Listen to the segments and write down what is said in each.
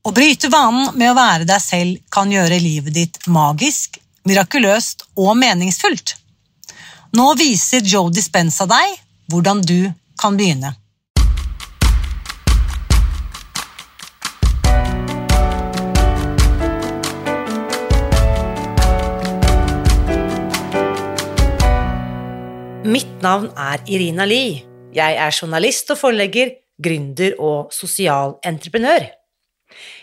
Å bryte vanen med å være deg selv kan gjøre livet ditt magisk, mirakuløst og meningsfullt. Nå viser Joe Dispenza deg hvordan du kan begynne. Mitt navn er Irina Lie. Jeg er journalist og forlegger, gründer og sosial entreprenør.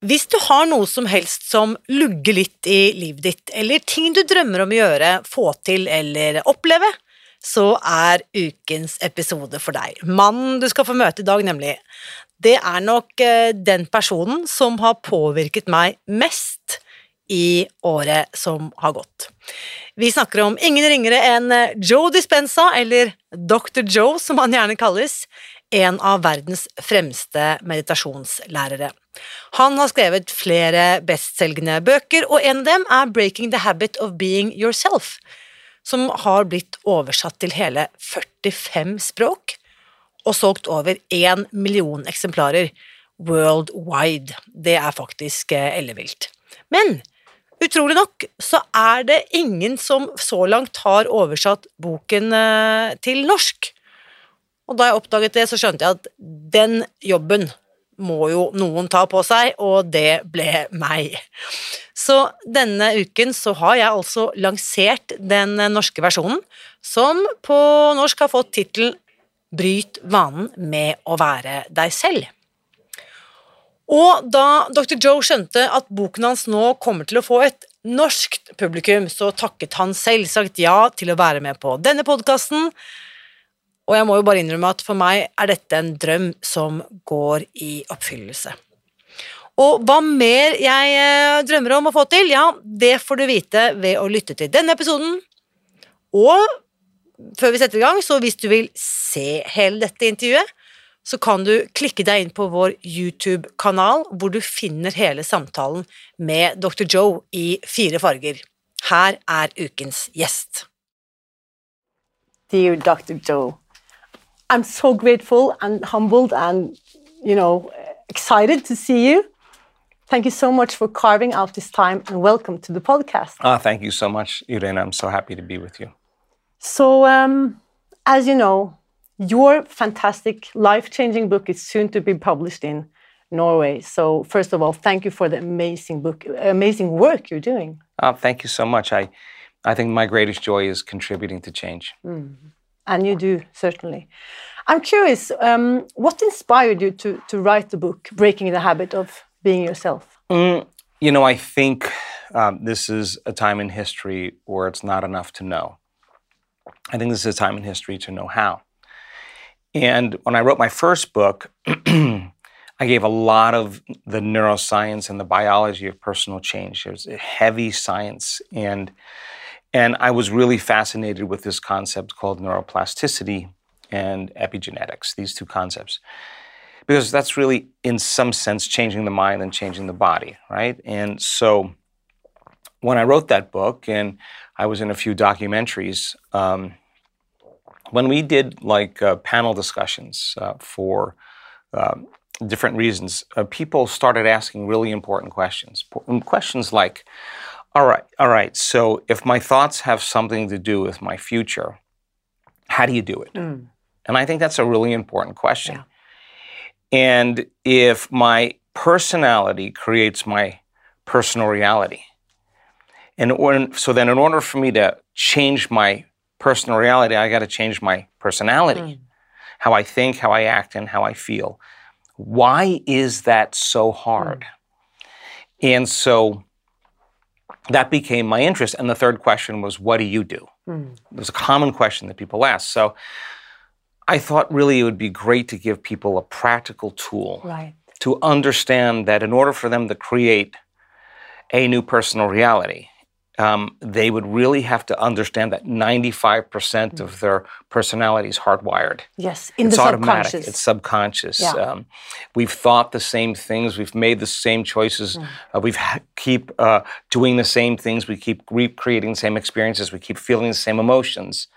Hvis du har noe som helst som lugger litt i livet ditt, eller ting du drømmer om å gjøre, få til eller oppleve, så er ukens episode for deg. Mannen du skal få møte i dag, nemlig. Det er nok eh, den personen som har påvirket meg mest i året som har gått. Vi snakker om ingen ringere enn Joe Dispenza, eller Dr. Joe som han gjerne kalles, en av verdens fremste meditasjonslærere. Han har skrevet flere bestselgende bøker, og en av dem er Breaking the Habit of Being Yourself, som har blitt oversatt til hele 45 språk og solgt over én million eksemplarer worldwide. Det er faktisk eh, ellevilt. Men utrolig nok så er det ingen som så langt har oversatt boken eh, til norsk. Og da jeg oppdaget det, så skjønte jeg at den jobben må jo noen ta på seg, og det ble meg. Så denne uken så har jeg altså lansert den norske versjonen, som på norsk har fått tittelen Bryt vanen med å være deg selv. Og da Dr. Joe skjønte at boken hans nå kommer til å få et norskt publikum, så takket han selvsagt ja til å være med på denne podkasten, og jeg må jo bare innrømme at for meg er dette en drøm som går i oppfyllelse. Og hva mer jeg eh, drømmer om å få til, ja, det får du vite ved å lytte til denne episoden. Og før vi setter i gang, så hvis du vil se hele dette intervjuet, så kan du klikke deg inn på vår YouTube-kanal, hvor du finner hele samtalen med Dr. Joe i fire farger. Her er ukens gjest. Dear Dr. Joe. I'm so grateful and humbled and, you know, excited to see you. Thank you so much for carving out this time and welcome to the podcast. Ah, thank you so much, Irene. I'm so happy to be with you. So, um, as you know, your fantastic, life changing book is soon to be published in Norway. So, first of all, thank you for the amazing book, amazing work you're doing. Ah, thank you so much. I, I think my greatest joy is contributing to change. Mm and you do certainly. I'm curious, um, what inspired you to to write the book, Breaking the Habit of Being Yourself? Mm, you know, I think um, this is a time in history where it's not enough to know. I think this is a time in history to know how. And when I wrote my first book, I gave a lot of the neuroscience and the biology of personal change. Was heavy science and and I was really fascinated with this concept called neuroplasticity and epigenetics, these two concepts. Because that's really, in some sense, changing the mind and changing the body, right? And so when I wrote that book, and I was in a few documentaries, um, when we did like uh, panel discussions uh, for um, different reasons, uh, people started asking really important questions. Questions like, all right, all right. So if my thoughts have something to do with my future, how do you do it? Mm. And I think that's a really important question. Yeah. And if my personality creates my personal reality, and so then in order for me to change my personal reality, I got to change my personality, how I think, how I act, and how I feel. Why is that so hard? And so that became my interest. And the third question was, what do you do? Hmm. It was a common question that people ask. So I thought really it would be great to give people a practical tool Right. to understand that in order for them to create a new personal reality, um, they would really have to understand that 95% of their personality is hardwired. Yes, in it's the automatic. subconscious. It's subconscious. Yeah. Um, we've thought the same things. We've made the same choices. Mm. Uh, we've ha- keep uh, doing the same things. We keep recreating the same experiences. We keep feeling the same emotions,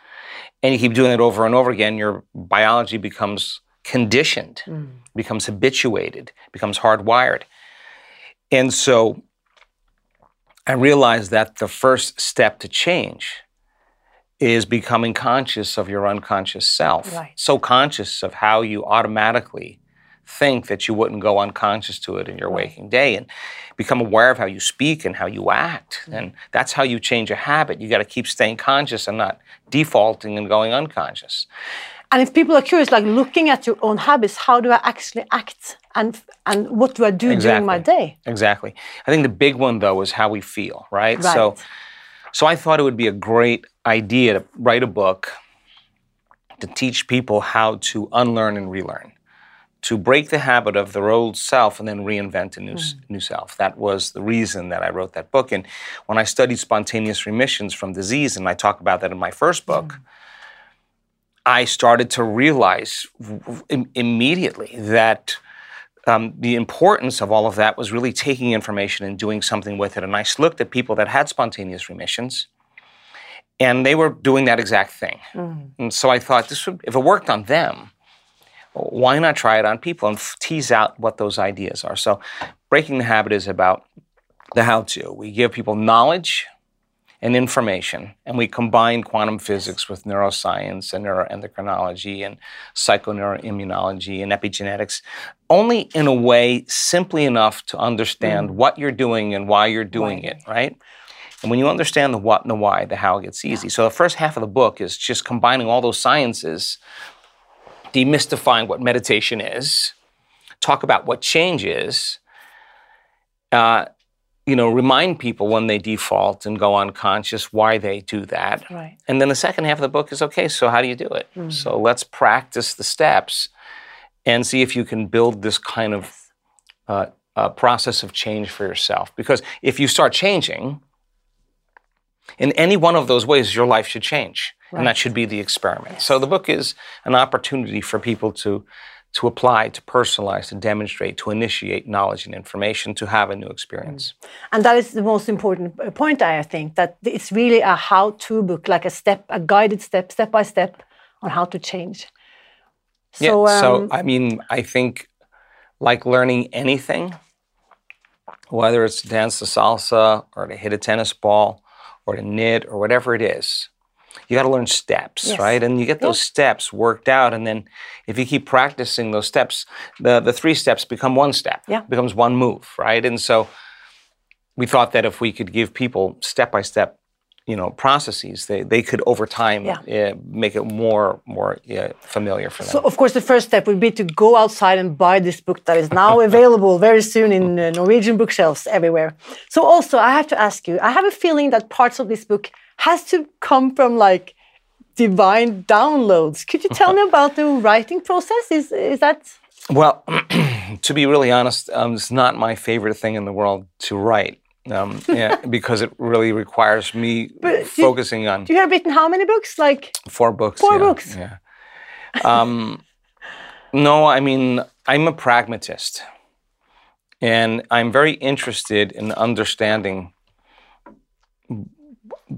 and you keep doing it over and over again. Your biology becomes conditioned, Mm. becomes habituated, becomes hardwired, and so I realized that the first step to change is becoming conscious of your unconscious self. Right. So conscious of how you automatically think that you wouldn't go unconscious to it in your waking day and become aware of how you speak and how you act. Mm-hmm. And that's how you change a habit. You got to keep staying conscious and not defaulting and going unconscious. And if people are curious, like looking at your own habits, how do I actually act, and and what do I do during my day? Exactly. I think the big one though is how we feel, right? So Right. so I thought it would be a great idea to write a book to teach people how to unlearn and relearn. To break the habit of their old self and then reinvent a new, s- hmm. new self. That was the reason that I wrote that book. And when I studied spontaneous remissions from disease, and I talk about that in my first book, hmm. I started to realize im- immediately that um, the importance of all of that was really taking information and doing something with it. And I looked at people that had spontaneous remissions, and they were doing that exact thing. And so I thought, this would, if it worked on them, why not try it on people and f- tease out what those ideas are? So, breaking the habit is about the how-to. We give people knowledge and information, and we combine quantum physics with neuroscience and neuroendocrinology and psychoneuroimmunology and epigenetics, only in a way simply enough to understand what you're doing and why you're doing it, right? And when you understand the what and the why, the how gets easy. So the first half of the book is just combining all those sciences, demystifying what meditation is, talk about what change is, uh, you know, remind people when they default and go unconscious why they do that. Right. And then the second half of the book is okay, so how do you do it? So let's practice the steps and see if you can build this kind of uh, uh, process of change for yourself. Because if you start changing, in any one of those ways, your life should change. And that should be the experiment. So the book is an opportunity for people to, to apply, to personalize, to demonstrate, to initiate knowledge and information, to have a new experience. And that is the most important uh, point, I think, that it's really a how-to book, like a step, a guided step, step by step, on how to change. Yeah, So, so um, I mean, I think like learning anything, whether it's to dance the salsa or to hit a tennis ball or to knit or whatever it is, you got to learn steps, Yes. right? And you get those steps worked out, and then if you keep practicing those steps, the the three steps become one step, Yeah. becomes one move, right? And so we thought that if we could give people step by step, you know, processes, they, they could over time Yeah. uh, make it more more uh, familiar for them. So, of course, the first step would be to go outside and buy this book that is now available very soon in uh, Norwegian bookshelves everywhere. So, also, I have to ask you I have a feeling that parts of this book has to come from like divine downloads. Could you tell me about the writing process? Is, is that. Well, to be really honest, um, it's not my favorite thing in the world to write. Um, yeah, because it really requires me do- focusing on You have written how many books? Like, four books. Four yeah, books? Yeah. Um, no, I mean I'm a pragmatist, and I'm very interested in understanding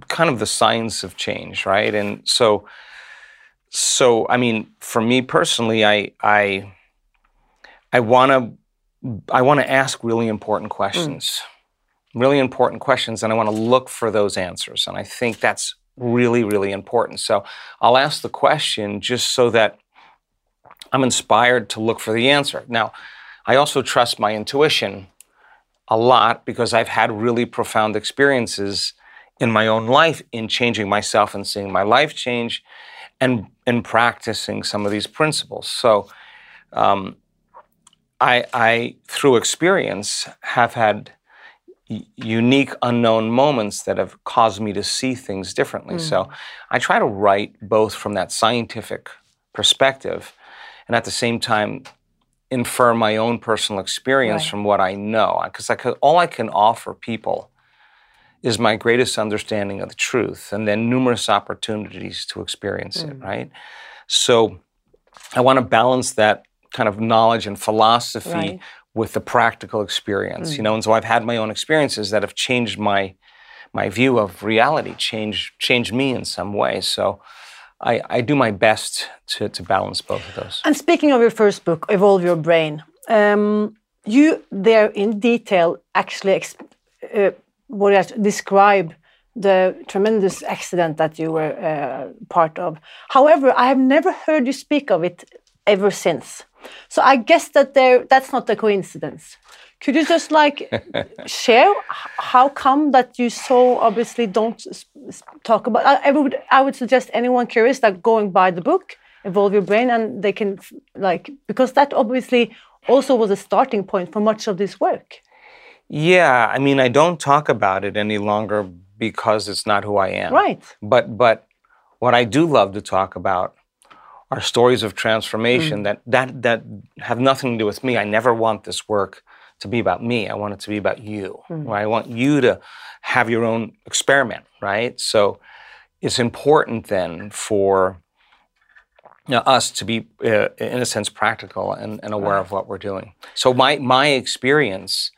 kind of the science of change, right? And so, so I mean, for me personally, I I I want to I want to ask really important questions, mm. really important questions, and I want to look for those answers. And I think that's really, really important. So I'll ask the question just so that I'm inspired to look for the answer. Now, I also trust my intuition a lot because I've had really profound experiences in my own life in changing myself and seeing my life change and in practicing some of these principles. So um, I, I, through experience, have had unique unknown moments that have caused me to see things differently. Mm. So I try to write both from that scientific perspective and at the same time infer my own personal experience right. from what I know. Because all I can offer people is my greatest understanding of the truth and then numerous opportunities to experience mm. it, right? So I want to balance that kind of knowledge and philosophy right with the practical experience, mm. you know. And so I've had my own experiences that have changed my my view of reality, changed changed me in some way. So I, I do my best to, to balance both of those. And speaking of your first book, Evolve Your Brain, um, you there in detail actually uh, what describe the tremendous accident that you were uh, part of. However, I have never heard you speak of it ever since. So I guess that there that's not a coincidence. Could you just like share how come that you so obviously don't talk about? I, I, would I would suggest anyone curious that going by the book, evolve your brain, and they can like because that obviously also was a starting point for much of this work. Yeah, I mean, I don't talk about it any longer because it's not who I am. Right. But but what I do love to talk about are stories of transformation mm. that, that, that have nothing to do with me. I never want this work to be about me. I want it to be about you. Mm. Right? I want you to have your own experiment, right? So it's important then for you know, us to be, uh, in a sense, practical and, and aware right. of what we're doing. So my my experience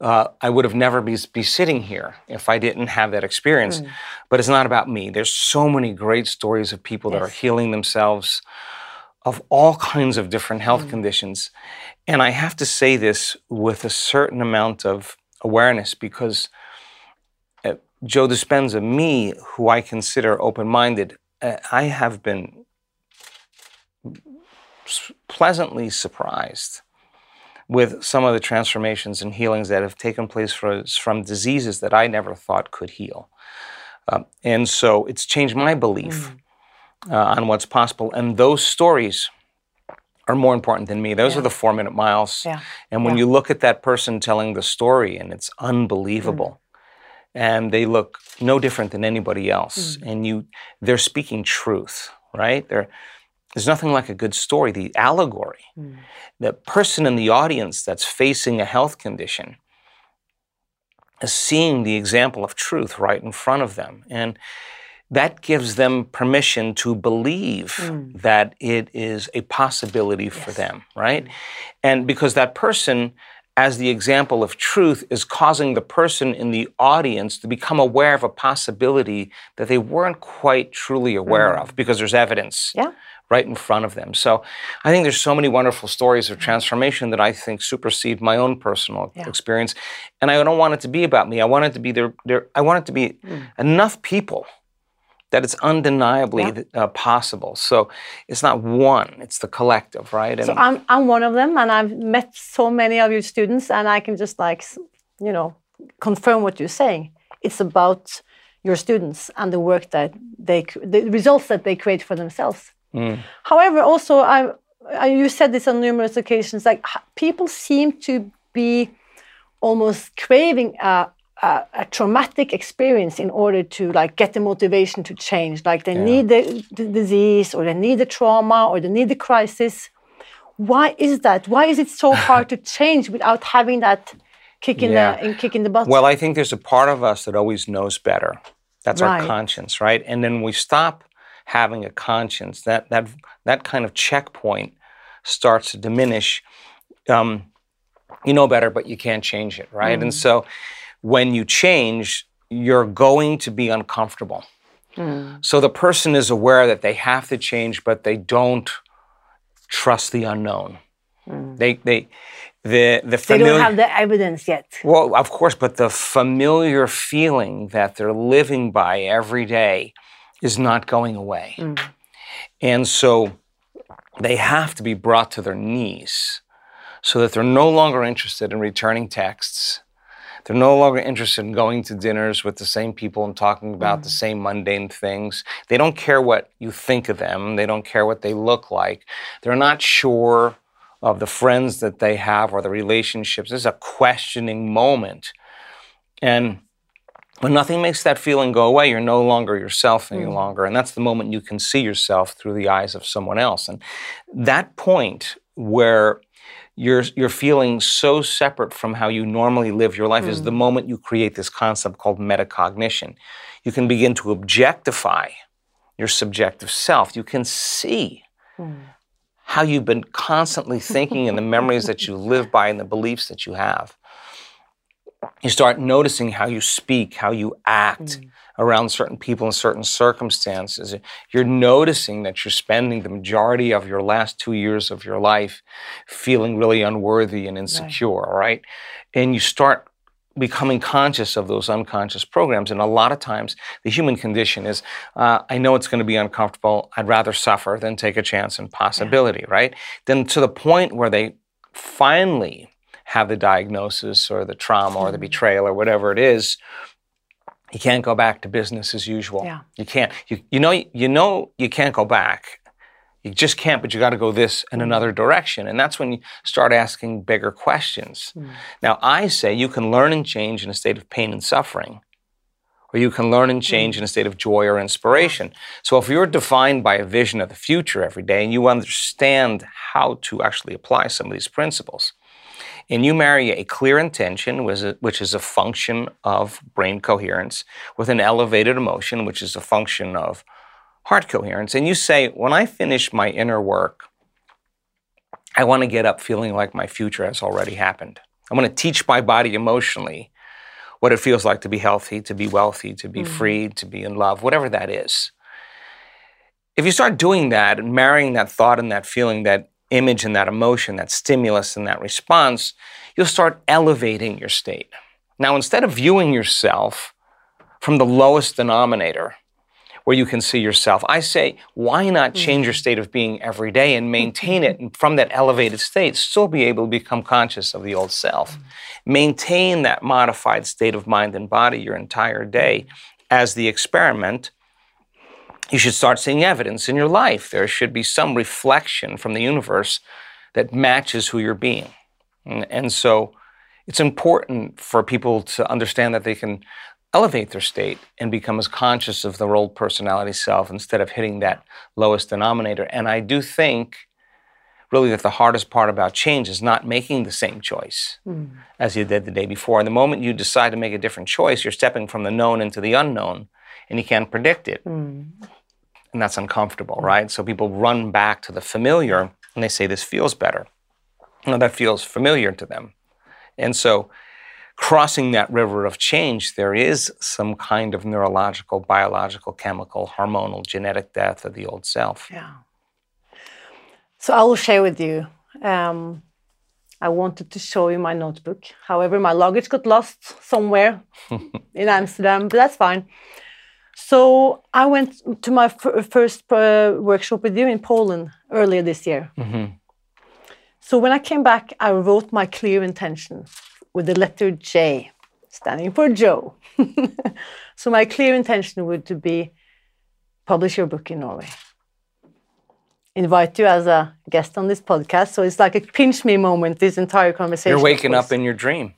uh, I would have never be, be sitting here if I didn't have that experience. Mm. But it's not about me. There's so many great stories of people yes. that are healing themselves of all kinds of different health mm. conditions. And I have to say this with a certain amount of awareness because uh, Joe Dispenza, me, who I consider open minded, uh, I have been pleasantly surprised with some of the transformations and healings that have taken place for, from diseases that I never thought could heal. Um, and so it's changed my belief mm. uh, on what's possible. And those stories are more important than me. Those yeah. are the four minute miles. Yeah. And when yeah. you look at that person telling the story, and it's unbelievable. Mm. And they look no different than anybody else. Mm. And you they're speaking truth, right? They're there's nothing like a good story, the allegory. Mm. The person in the audience that's facing a health condition is seeing the example of truth right in front of them. And that gives them permission to believe mm. that it is a possibility yes. for them, right? Mm. And because that person, as the example of truth, is causing the person in the audience to become aware of a possibility that they weren't quite truly aware mm. of because there's evidence. Yeah right in front of them. So I think there's so many wonderful stories of transformation that I think supersede my own personal yeah. experience. And I don't want it to be about me. I want it to be there. there I want it to be mm. enough people that it's undeniably yeah. uh, possible. So it's not one; it's the collective, right? And so I'm I'm one of them, and I've met so many of your students, and I can just like you know confirm what you're saying. It's about your students and the work that they the results that they create for themselves Mm. However, also, I, I, you said this on numerous occasions, like people seem to be almost craving a, a, a, traumatic experience in order to like get the motivation to change. Like they yeah. need the, the, disease, or they need the trauma, or they need the crisis. Why is that? Why is it so hard to change without having that kick in yeah. the in kick in the butt? Well, I think there's a part of us that always knows better. That's right. our conscience, right? And then we stop having a conscience. That that that kind of checkpoint starts to diminish. Um, you know better, but you can't change it, right? Mm. And so, when you change, you're going to be uncomfortable. Mm. So the person is aware that they have to change, but they don't trust the unknown. Mm. They they the the familiar, they don't have the evidence yet. Well, of course, but the familiar feeling that they're living by every day is not going away. Mm. And so they have to be brought to their knees so that they're no longer interested in returning texts. They're no longer interested in going to dinners with the same people and talking about the same mundane things. They don't care what you think of them. They don't care what they look like. They're not sure of the friends that they have or the relationships. This is a questioning moment. And when nothing makes that feeling go away, you're no longer yourself any mm. longer. And that's the moment you can see yourself through the eyes of someone else. And that point where you're, you're feeling so separate from how you normally live your life is the mm. moment you create this concept called metacognition. You can begin to objectify your subjective self. You can see mm. how you've been constantly thinking and the memories that you live by and the beliefs that you have you start noticing how you speak, how you act around certain people in certain circumstances. You're noticing that you're spending the majority of your last two years of your life feeling really unworthy and insecure, right? And you start becoming conscious of those unconscious programs. And a lot of times, the human condition is uh, I know it's going to be uncomfortable. I'd rather suffer than take a chance and possibility, right? Then to the point where they finally have the diagnosis or the trauma or the mm. betrayal or whatever it is, you can't go back to business as usual. Yeah. You can't. You, you know. You know you can't go back. You just can't. But you got to go this in mm. another direction, and that's when you start asking bigger questions. Mm. Now, I say you can learn and change in a state of pain and suffering, or you can learn and change in a state of joy or inspiration. So, if you're defined by a vision of the future every day, and you understand how to actually apply some of these principles, and you marry a clear intention, which is- a function of brain coherence, with an elevated emotion, which is a function of heart coherence, and you say, when I finish my inner work, I want to get up feeling like my future has already happened. I want to teach my body emotionally what it feels like to be healthy, to be wealthy, to be mm. free, to be in love, whatever that is. If you start doing that and marrying that thought and that feeling, that image and that emotion, that stimulus and that response, you'll start elevating your state. Now, instead of viewing yourself from the lowest denominator, where you can see yourself, I say, why not hmm. change your state of being every day and maintain it and from that elevated state, still be able to become conscious of the old self? Maintain that modified state of mind and body your entire day as the experiment you should start seeing evidence in your life. There should be some reflection from the universe that matches who you're being. And, and so it's important for people to understand that they can elevate their state and become as conscious of their old personality self instead of hitting that lowest denominator. And I do think really that the hardest part about change is not making the same choice hmm. as you did the day before. And the moment you decide to make a different choice, you're stepping from the known into the unknown and you can't predict it hmm. And that's uncomfortable, right? So people run back to the familiar and they say, This feels better. No, that feels familiar to them. And so, crossing that river of change, there is some kind of neurological, biological, chemical, hormonal, genetic death of the old self. Yeah. So I will share with you. Um, I wanted to show you my notebook. However, my luggage got lost somewhere in Amsterdam, but that's fine. So I went to my f- first uh, workshop with you in Poland earlier this year. So when I came back, I wrote my clear intention with the letter J, standing for Joe. so my clear intention would to be publish your book in Norway invite you as a guest on this podcast. So it's like a pinch me moment, this entire conversation. You're waking up in your dream.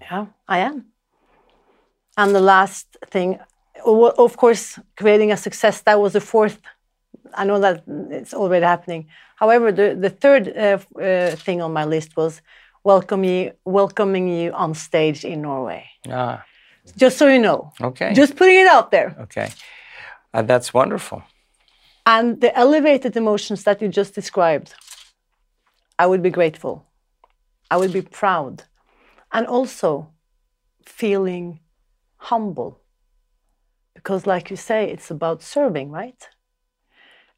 Yeah, I am. And the last thing, of course, creating a success, that was the fourth. I know that it's already happening. However, the, the third uh, uh, thing on my list was welcome you, welcoming you on stage in Norway. Ah, Just so you know. okay. Just putting it out there. okay. Uh, that's wonderful. And the elevated emotions that you just described, I would be grateful. I would be proud. And also feeling humble. Because, like you say, it's about serving, right?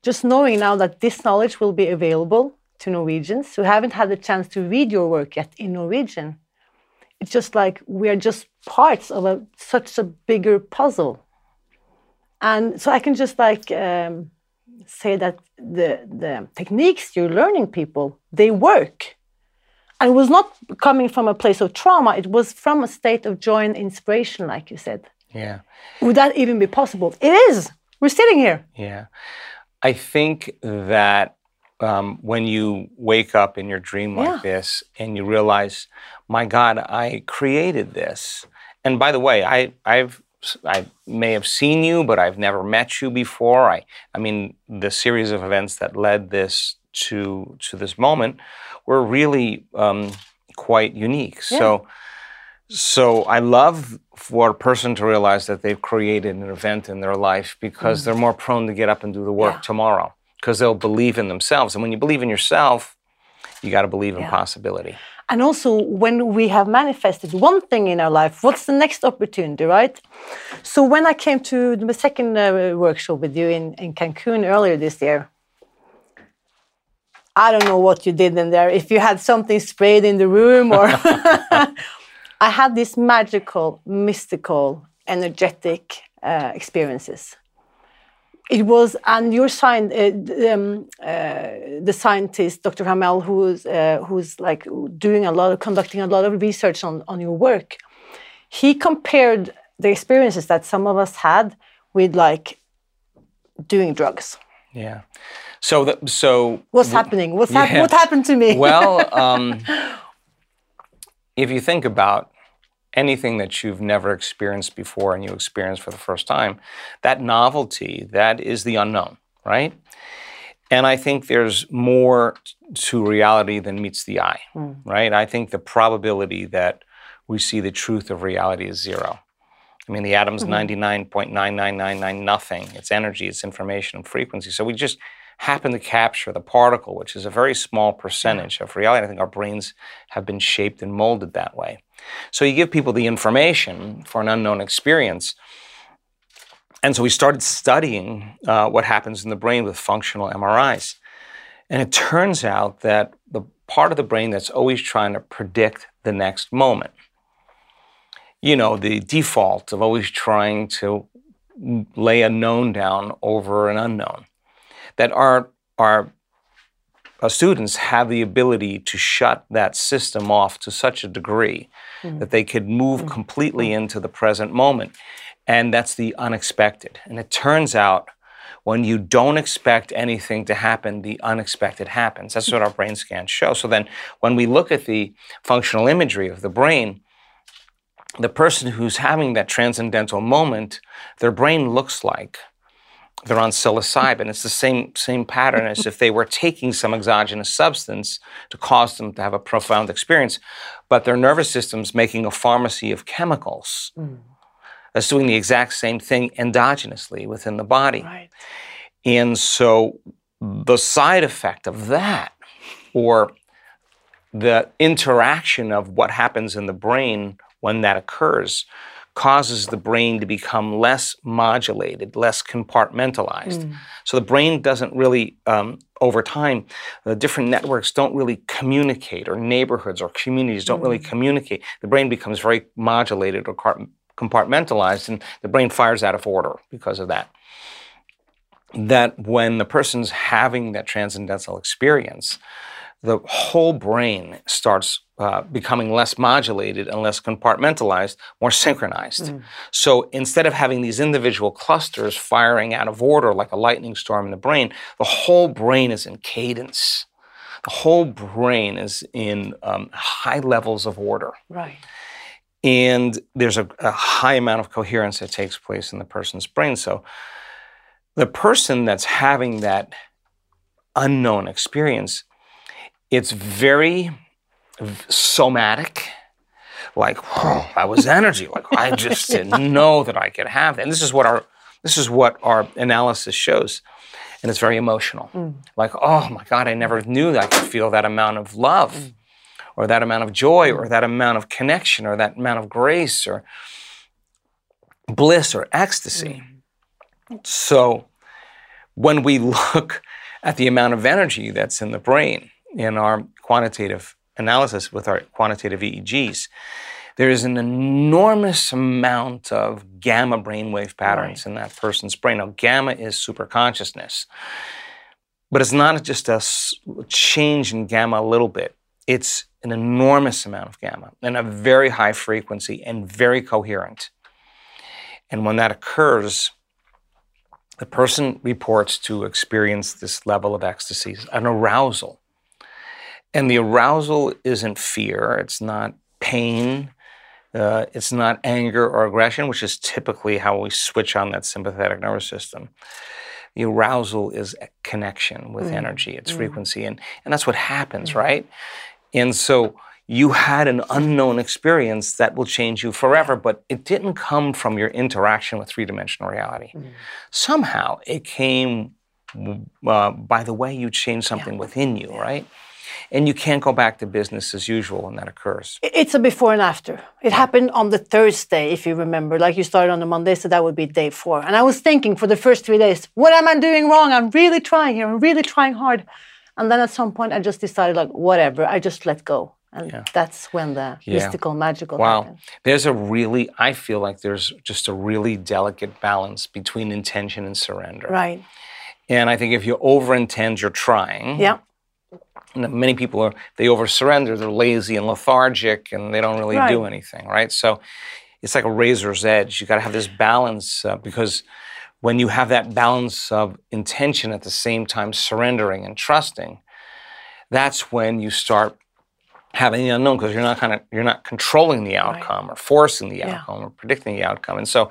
Just knowing now that this knowledge will be available to Norwegians who haven't had the chance to read your work yet in Norwegian. It's just like we are just parts of a, such a bigger puzzle. And so I can just like um, say that the the techniques you're learning people they work And it was not coming from a place of trauma, it was from a state of joy and inspiration, like you said. Yeah. Would that even be possible? It is. We're sitting here. Yeah. I think that um, when you wake up in your dream like Yeah. this and you realize, my God, I created this. And by the way, I, I've I may have seen you, but I've never met you before. I, I mean, the series of events that led this to to this moment were really um, quite unique. So, so I love for a person to realize that they've created an event in their life because they're more prone to get up and do the work Yeah. tomorrow because they'll believe in themselves. And when you believe in yourself, you got to believe in Yeah. possibility. And also, when we have manifested one thing in our life, what's the next opportunity, right? So, when I came to the second uh, workshop with you in, in Cancun earlier this year, I don't know what you did in there, if you had something sprayed in the room or. I had these magical, mystical, energetic uh, experiences. It was, and your sign, uh, um, uh, the scientist, Dr. Hamel, who's uh, who's like doing a lot of, conducting a lot of research on on your work. He compared the experiences that some of us had with like doing drugs. Yeah. So, the, so What's happening? What's hap- what happened to me? well, um, if you think about anything that you've never experienced before and you experience for the first time, that novelty, that is the unknown, right? And I think there's more to reality than meets the eye, hmm. right? I think the probability that we see the truth of reality is zero. I mean, the atom's mm-hmm. 99.9999 nothing. It's energy, it's information, and frequency. So we just happen to capture the particle, which is a very small percentage of reality. I think our brains have been shaped and molded that way. So you give people the information for an unknown experience. And so we started studying uh, what happens in the brain with functional MRIs. And it turns out that the part of the brain that's always trying to predict the next moment, you know, the default of always trying to lay a known down over an unknown, that our, our uh, students have the ability to shut that system off to such a degree that they could move completely into the present moment. And that's the unexpected. And it turns out when you don't expect anything to happen, the unexpected happens. That's what our brain scans show. So then when we look at the functional imagery of the brain, the person who's having that transcendental moment, their brain looks like they're on psilocybin. It's the same same pattern as if they were taking some exogenous substance to cause them to have a profound experience, but their nervous system's making a pharmacy of chemicals hmm. that's doing the exact same thing endogenously within the body. right. And so the side effect of that, or the interaction of what happens in the brain when that occurs, causes the brain to become less modulated, less compartmentalized. So the brain doesn't really, um, over time, the different networks don't really communicate, or neighborhoods or communities don't really communicate. The brain becomes very modulated or compartmentalized, and the brain fires out of order because of that that when the person's having that transcendental experience, the whole brain starts uh, becoming less modulated and less compartmentalized, more synchronized. So instead of having these individual clusters firing out of order like a lightning storm in the brain, the whole brain is in cadence. The whole brain is in um, high levels of order Right. and there's a, a high amount of coherence that takes place in the person's brain. So the person that's having that unknown experience, it's very somatic. Like, whoa, that was energy. Like, I just didn't know that I could have that. And this is what our this is what our analysis shows. And it's very emotional. Mm. Like, oh my God, I never knew that I could feel that amount of love mm. or that amount of joy or that amount of connection or that amount of grace or bliss or ecstasy. Mm. So when we look at the amount of energy that's in the brain in our quantitative analysis with our quantitative EEGs, there is an enormous amount of gamma brainwave patterns in that person's brain. Now, gamma is superconsciousness, but it's not just a change in gamma a little bit. it's an enormous amount of gamma and a very high frequency and very coherent. And when that occurs, the person reports to experience this level of ecstasy, an arousal. And the arousal isn't fear, it's not pain, uh, it's not anger or aggression, which is typically how we switch on that sympathetic nervous system. The arousal is a connection with mm. energy, it's mm. frequency, and, and that's what happens, mm. right? And so you had an unknown experience that will change you forever, but it didn't come from your interaction with three dimensional reality. Mm. Somehow it came uh, by the way you changed something yeah. within you, right? And you can't go back to business as usual when that occurs. It's a before and after. It happened on the Thursday, if you remember. Like you started on the Monday, so that would be day four. And I was thinking for the first three days, what am I doing wrong? I'm really trying here. I'm really trying hard. And then at some point, I just decided, like, whatever. I just let go. And yeah. that's when the yeah. mystical, magical wow. Happened. There's a really, I feel like there's just a really delicate balance between intention and surrender. Right. And I think if you over intend, you're trying. Yeah many people are they over surrender they're lazy and lethargic and they don't really right. do anything right so it's like a razor's edge you got to have this balance uh, because when you have that balance of intention at the same time surrendering and trusting that's when you start having the unknown because you're not kind of you're not controlling the outcome right. or forcing the outcome yeah. or predicting the outcome and so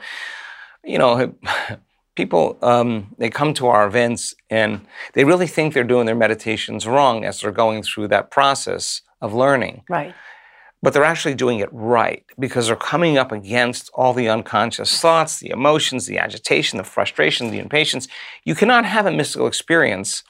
you know people um, they come to our events and they really think they're doing their meditations wrong as they're going through that process of learning. Right. But they're actually doing it right because they're coming up against all the unconscious thoughts the emotions the agitation the frustration the impatience. You cannot have a mystical experience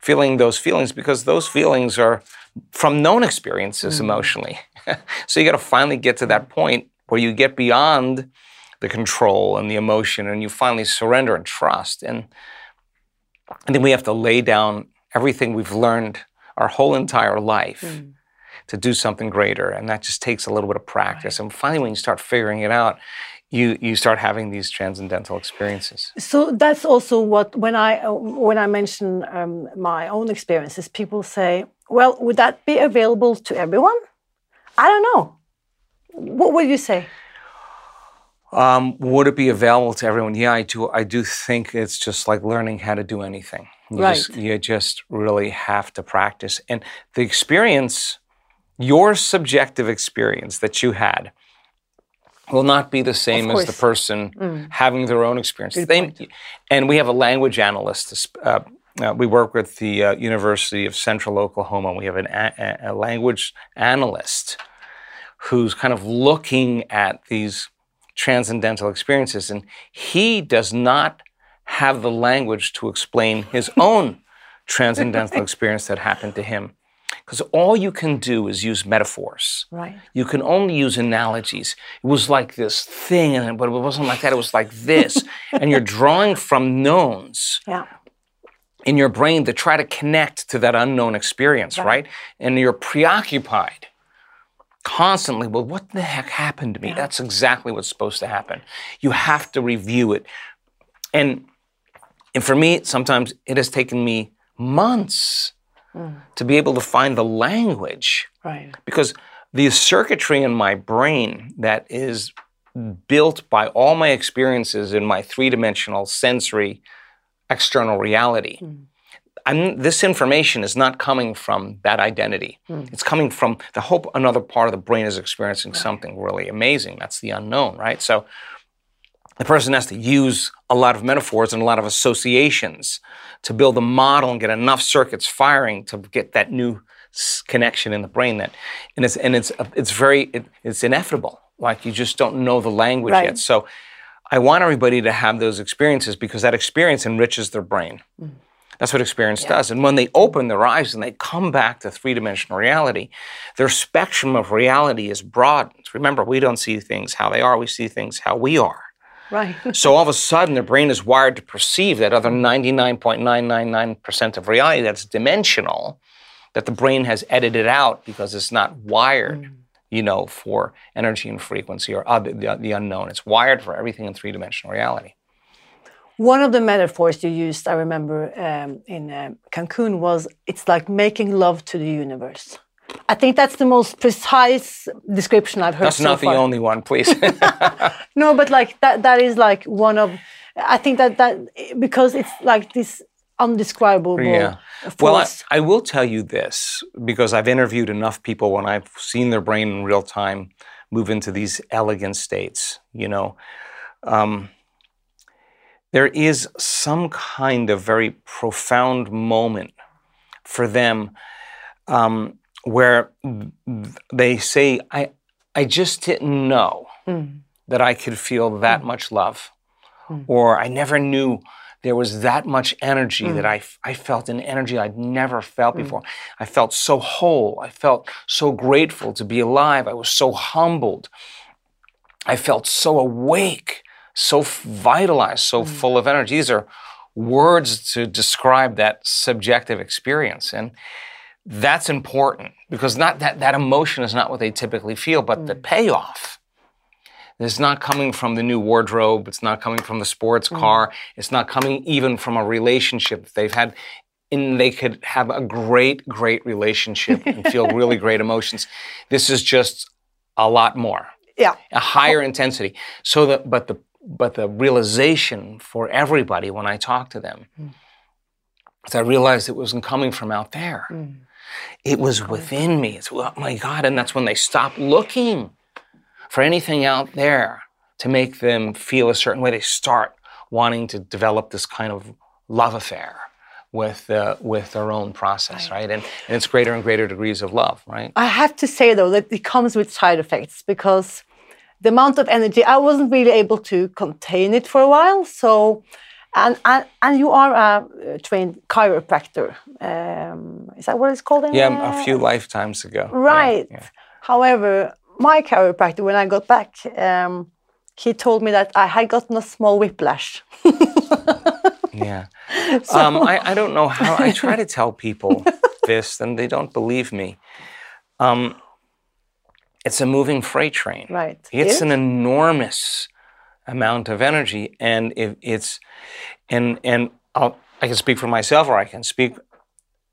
feeling those feelings because those feelings are from known experiences mm. emotionally. So you got to finally get to that point where you get beyond the control and the emotion, and you finally surrender and trust. And, and then we have to lay down everything we've learned our whole entire life mm. to do something greater. And that just takes a little bit of practice. Right. And finally, when you start figuring it out, you, you start having these transcendental experiences. So that's also what when I when I mention um, my own experiences, people say, "Well, would that be available to everyone?" I don't know. What would you say? Um, would it be available to everyone? Yeah, I do. I do think it's just like learning how to do anything. You right. Just, you just really have to practice, and the experience, your subjective experience that you had, will not be the same as the person mm. having their own experience. They, and we have a language analyst. Uh, uh, we work with the uh, University of Central Oklahoma. We have an, a, a language analyst who's kind of looking at these transcendental experiences. And he does not have the language to explain his own transcendental experience that happened to him. Because all you can do is use metaphors. Right. You can only use analogies. It was like this thing, and but it wasn't like that. It was like this, and you're drawing from knowns. Yeah. In your brain to try to connect to that unknown experience, right? right? And you're preoccupied constantly, well, what the heck happened to me? Yeah. That's exactly what's supposed to happen. You have to review it. And, and for me, sometimes it has taken me months mm. to be able to find the language. Right. Because the circuitry in my brain that is built by all my experiences in my three dimensional sensory external reality. Mm I'm, this information is not coming from that identity. Mm. It's coming from the hope another part of the brain is experiencing right. something really amazing. That's the unknown, right? So the person has to use a lot of metaphors and a lot of associations to build a model and get enough circuits firing to get that new connection in the brain that and it's and it's it's very it, it's inevitable like you just don't know the language right. yet so i want everybody to have those experiences because that experience enriches their brain mm. That's what experience yeah. does. And when they open their eyes and they come back to three dimensional reality, their spectrum of reality is broadened. Remember, we don't see things how they are, we see things how we are. Right. so all of a sudden, their brain is wired to perceive that other 99.999% of reality that's dimensional, that the brain has edited out because it's not wired. Mm. You know, for energy and frequency or other, the, the unknown. It's wired for everything in three dimensional reality. One of the metaphors you used, I remember um, in uh, Cancun, was it's like making love to the universe. I think that's the most precise description I've heard That's so not the only one, please. No, but like that that is like one of I think that that because it's like this undescribable yeah. Well, I. I will tell you this because I've interviewed enough people when I've seen their brain in real time move into these elegant states. You know, um, there is some kind of very profound moment for them um, where they say, "I, I just didn't know hmm. that I could feel that hmm. much love," hmm. or "I never knew." There was that much energy that I, I felt an energy I'd never felt before. I felt so whole. I felt so grateful to be alive. I was so humbled. I felt so awake, so vitalized, so mm. full of energy. These are words to describe that subjective experience. And that's important because not that, that emotion is not what they typically feel, but the mm. payoff is not coming from the new wardrobe. It's not coming from the sports mm. car. It's not coming even from a relationship that they've had. And they could have a great, great relationship and feel really great emotions. This is just a lot more yeah. a higher intensity. So that, but the but the realization for everybody when I talk to them, is I realized it wasn't coming from out there. It was within me. It's oh my God, and that's when they stop looking for anything out there to make them feel a certain way. They start wanting to develop this kind of love affair with uh, with their own process, right? And, and it's greater and greater degrees of love, right? I have to say though that it comes with side effects because the amount of energy I wasn't really able to contain it for a while. So, and and, and you are a uh, trained chiropractor. Um, is that what it's called? In, Yeah, a few lifetimes ago. Right. yeah. However, my chiropractor, when I got back, um, he told me that I had gotten a small whiplash. Yeah. um, I, I don't know how. I try to tell people this, and they don't believe me. Um, it's a moving freight train. Right. It's Yes. an enormous amount of energy, and if it's and and I'll, I can speak for myself, or I can speak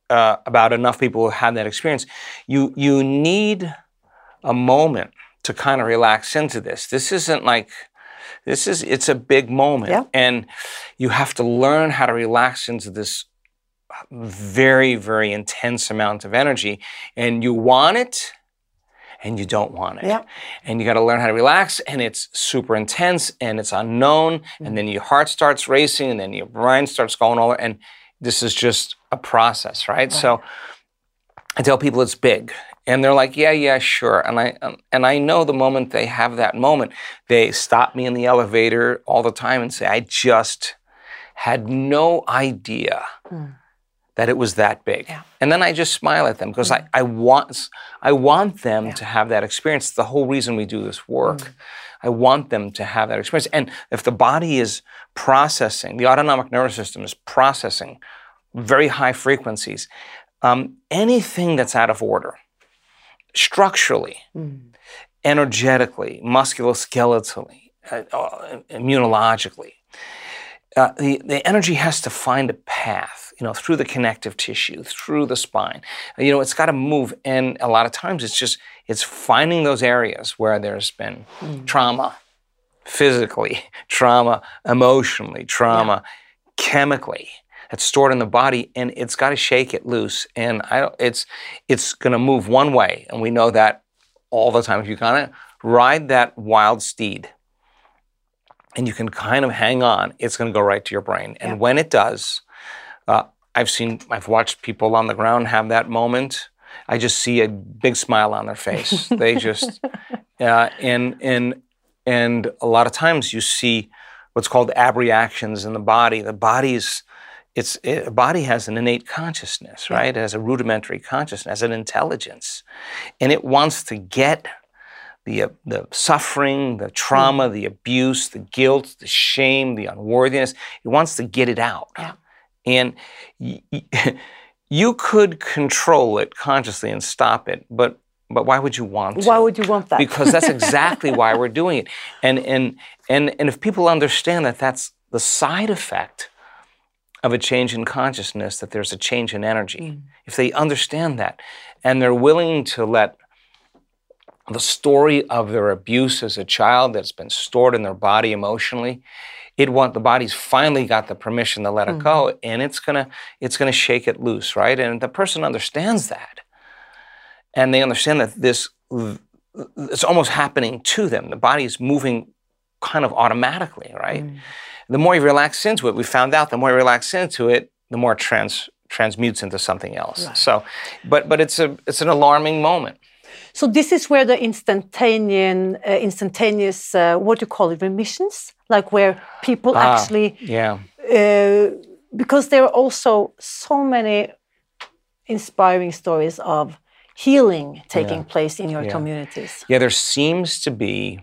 uh, about enough people who have that experience. You you need a moment to kind of relax into this. This isn't like this is it's a big moment Yeah. and you have to learn how to relax into this very very intense amount of energy and you want it and you don't want it. Yeah. and you got to learn how to relax and it's super intense and it's unknown and then your heart starts racing and then your brain starts going all and this is just a process right, so I tell people it's big, and they're like, "Yeah, yeah, sure." And I um, and I know the moment they have that moment, they stop me in the elevator all the time and say, "I just had no idea that it was that big." And then I just smile at them because I, I want I want them to have that experience. It's the whole reason we do this work. I want them to have that experience. And if the body is processing, the autonomic nervous system is processing very high frequencies. Um, anything that's out of order, structurally, energetically, musculoskeletally, uh, uh, immunologically, uh, the, the energy has to find a path, you know, through the connective tissue, through the spine. You know, it's got to move. And a lot of times it's just, it's finding those areas where there's been trauma, physically, trauma emotionally, trauma chemically that's stored in the body, and it's got to shake it loose. And I, don't- it's it's going to move one way, and we know that all the time. If you kind of ride that wild steed, and you can kind of hang on, it's going to go right to your brain. And when it does, uh, I've seen, I've watched people on the ground have that moment. I just see a big smile on their face. they just, uh, and and and a lot of times you see what's called abreactions in the body. The body's it's it, a body has an innate consciousness, right? It has a rudimentary consciousness, an intelligence, and it wants to get the uh, the suffering, the trauma, the abuse, the guilt, the shame, the unworthiness. It wants to get it out, Yeah. And y- y- you could control it consciously and stop it, but but why would you want to? Why would you want that? because that's exactly why we're doing it. And and and and if people understand that that's the side effect of a change in consciousness, that there's a change in energy. Mm. If they understand that and they're willing to let the story of their abuse as a child that's been stored in their body emotionally, it want the body's finally got the permission to let it go mm-hmm. and it's gonna it's gonna shake it loose, right? And the person understands that. And they understand that this it's almost happening to them. The body is moving kind of automatically, right? Mm. The more you relax into it, we found out the more you relax into it, the more trans transmutes into something else. So, but but it's a it's an alarming moment. So this is where the instantaneous, uh, instantaneous, uh, what do you call it, remissions, like where people Ah, actually, yeah. uh, because there are also so many inspiring stories of healing taking place in your Yeah. communities. Yeah, there seems to be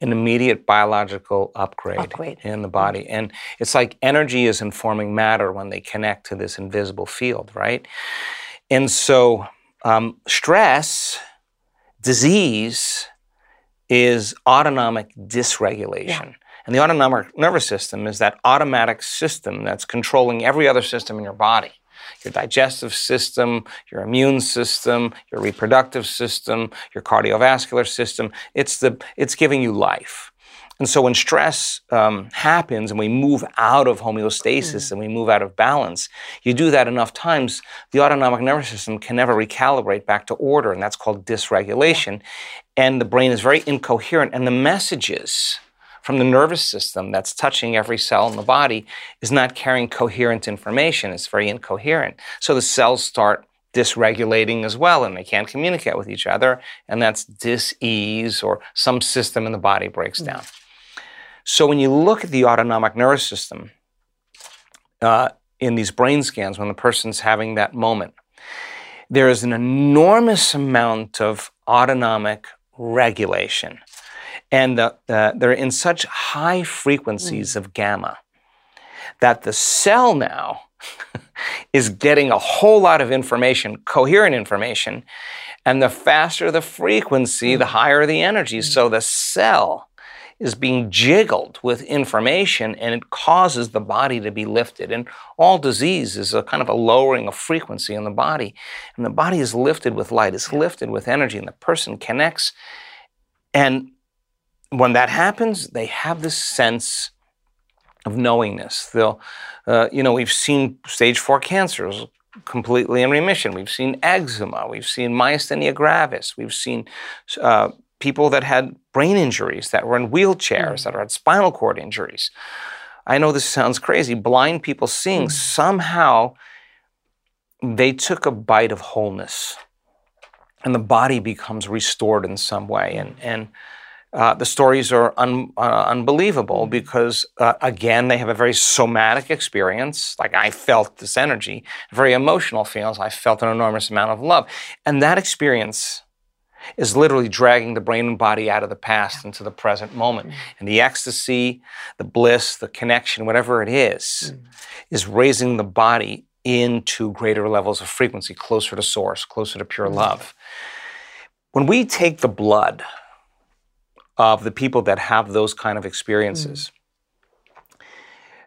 an immediate biological upgrade, Upgrade. in the body. And it's like energy is informing matter when they connect to this invisible field, right? And so um, stress, disease, is autonomic dysregulation. And the autonomic nervous system is that automatic system that's controlling every other system in your body your digestive system, your immune system, your reproductive system, your cardiovascular system. It's, the, it's giving you life. And so when stress um, happens and we move out of homeostasis and we move out of balance, you do that enough times, the autonomic nervous system can never recalibrate back to order, and that's called dysregulation. And the brain is very incoherent, and the messages from the nervous system that's touching every cell in the body is not carrying coherent information. It's very incoherent. So the cells start dysregulating as well, and they can't communicate with each other, and that's dis-ease or some system in the body breaks down. So when you look at the autonomic nervous system uh, in these brain scans, when the person's having that moment, there is an enormous amount of autonomic regulation. And the, uh, they're in such high frequencies of gamma that the cell now is getting a whole lot of information, coherent information. And the faster the frequency, the higher the energy. So the cell is being jiggled with information and it causes the body to be lifted. And all disease is a kind of a lowering of frequency in the body. And the body is lifted with light, it's lifted with energy, and the person connects. And when that happens, they have this sense of knowingness. They'll, uh, you know, we've seen stage four cancers completely in remission. We've seen eczema. We've seen myasthenia gravis. We've seen uh, people that had brain injuries that were in wheelchairs, that had spinal cord injuries. I know this sounds crazy. Blind people seeing somehow they took a bite of wholeness, and the body becomes restored in some way. And and uh, the stories are un, uh, unbelievable because, uh, again, they have a very somatic experience. Like I felt this energy, very emotional feels. I felt an enormous amount of love. And that experience is literally dragging the brain and body out of the past into the present moment. Mm. And the ecstasy, the bliss, the connection, whatever it is, mm. is raising the body into greater levels of frequency, closer to source, closer to pure mm. love. When we take the blood, of the people that have those kind of experiences.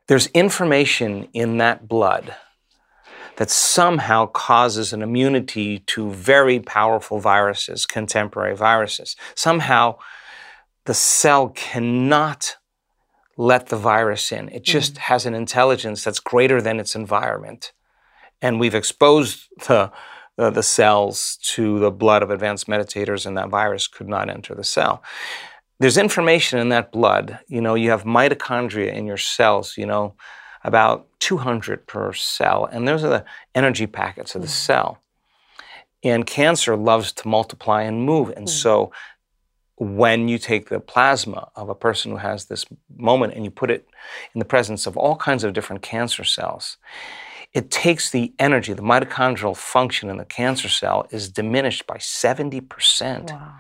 There's information in that blood that somehow causes an immunity to very powerful viruses, contemporary viruses. Somehow the cell cannot let the virus in. It mm-hmm. just has an intelligence that's greater than its environment. And we've exposed the, the, the cells to the blood of advanced meditators, and that virus could not enter the cell there's information in that blood. You know, you have mitochondria in your cells, you know, about 200 per cell, and those are the energy packets of the mm. cell. And cancer loves to multiply and move. And mm. so when you take the plasma of a person who has this moment and you put it in the presence of all kinds of different cancer cells, it takes the energy, the mitochondrial function in the cancer cell is diminished by 70%. Wow.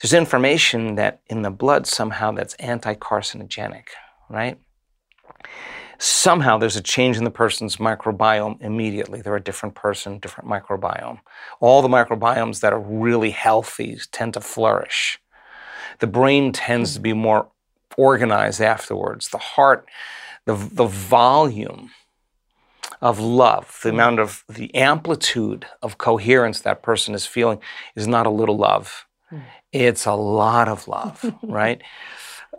There's information that in the blood somehow that's anti-carcinogenic, right? Somehow there's a change in the person's microbiome immediately. They're a different person, different microbiome. All the microbiomes that are really healthy tend to flourish. The brain tends to be hmm. more organized afterwards. The heart, the, the volume of love, the hmm. amount of the amplitude of coherence that person is feeling is not a little love. Hmm. It's a lot of love, right?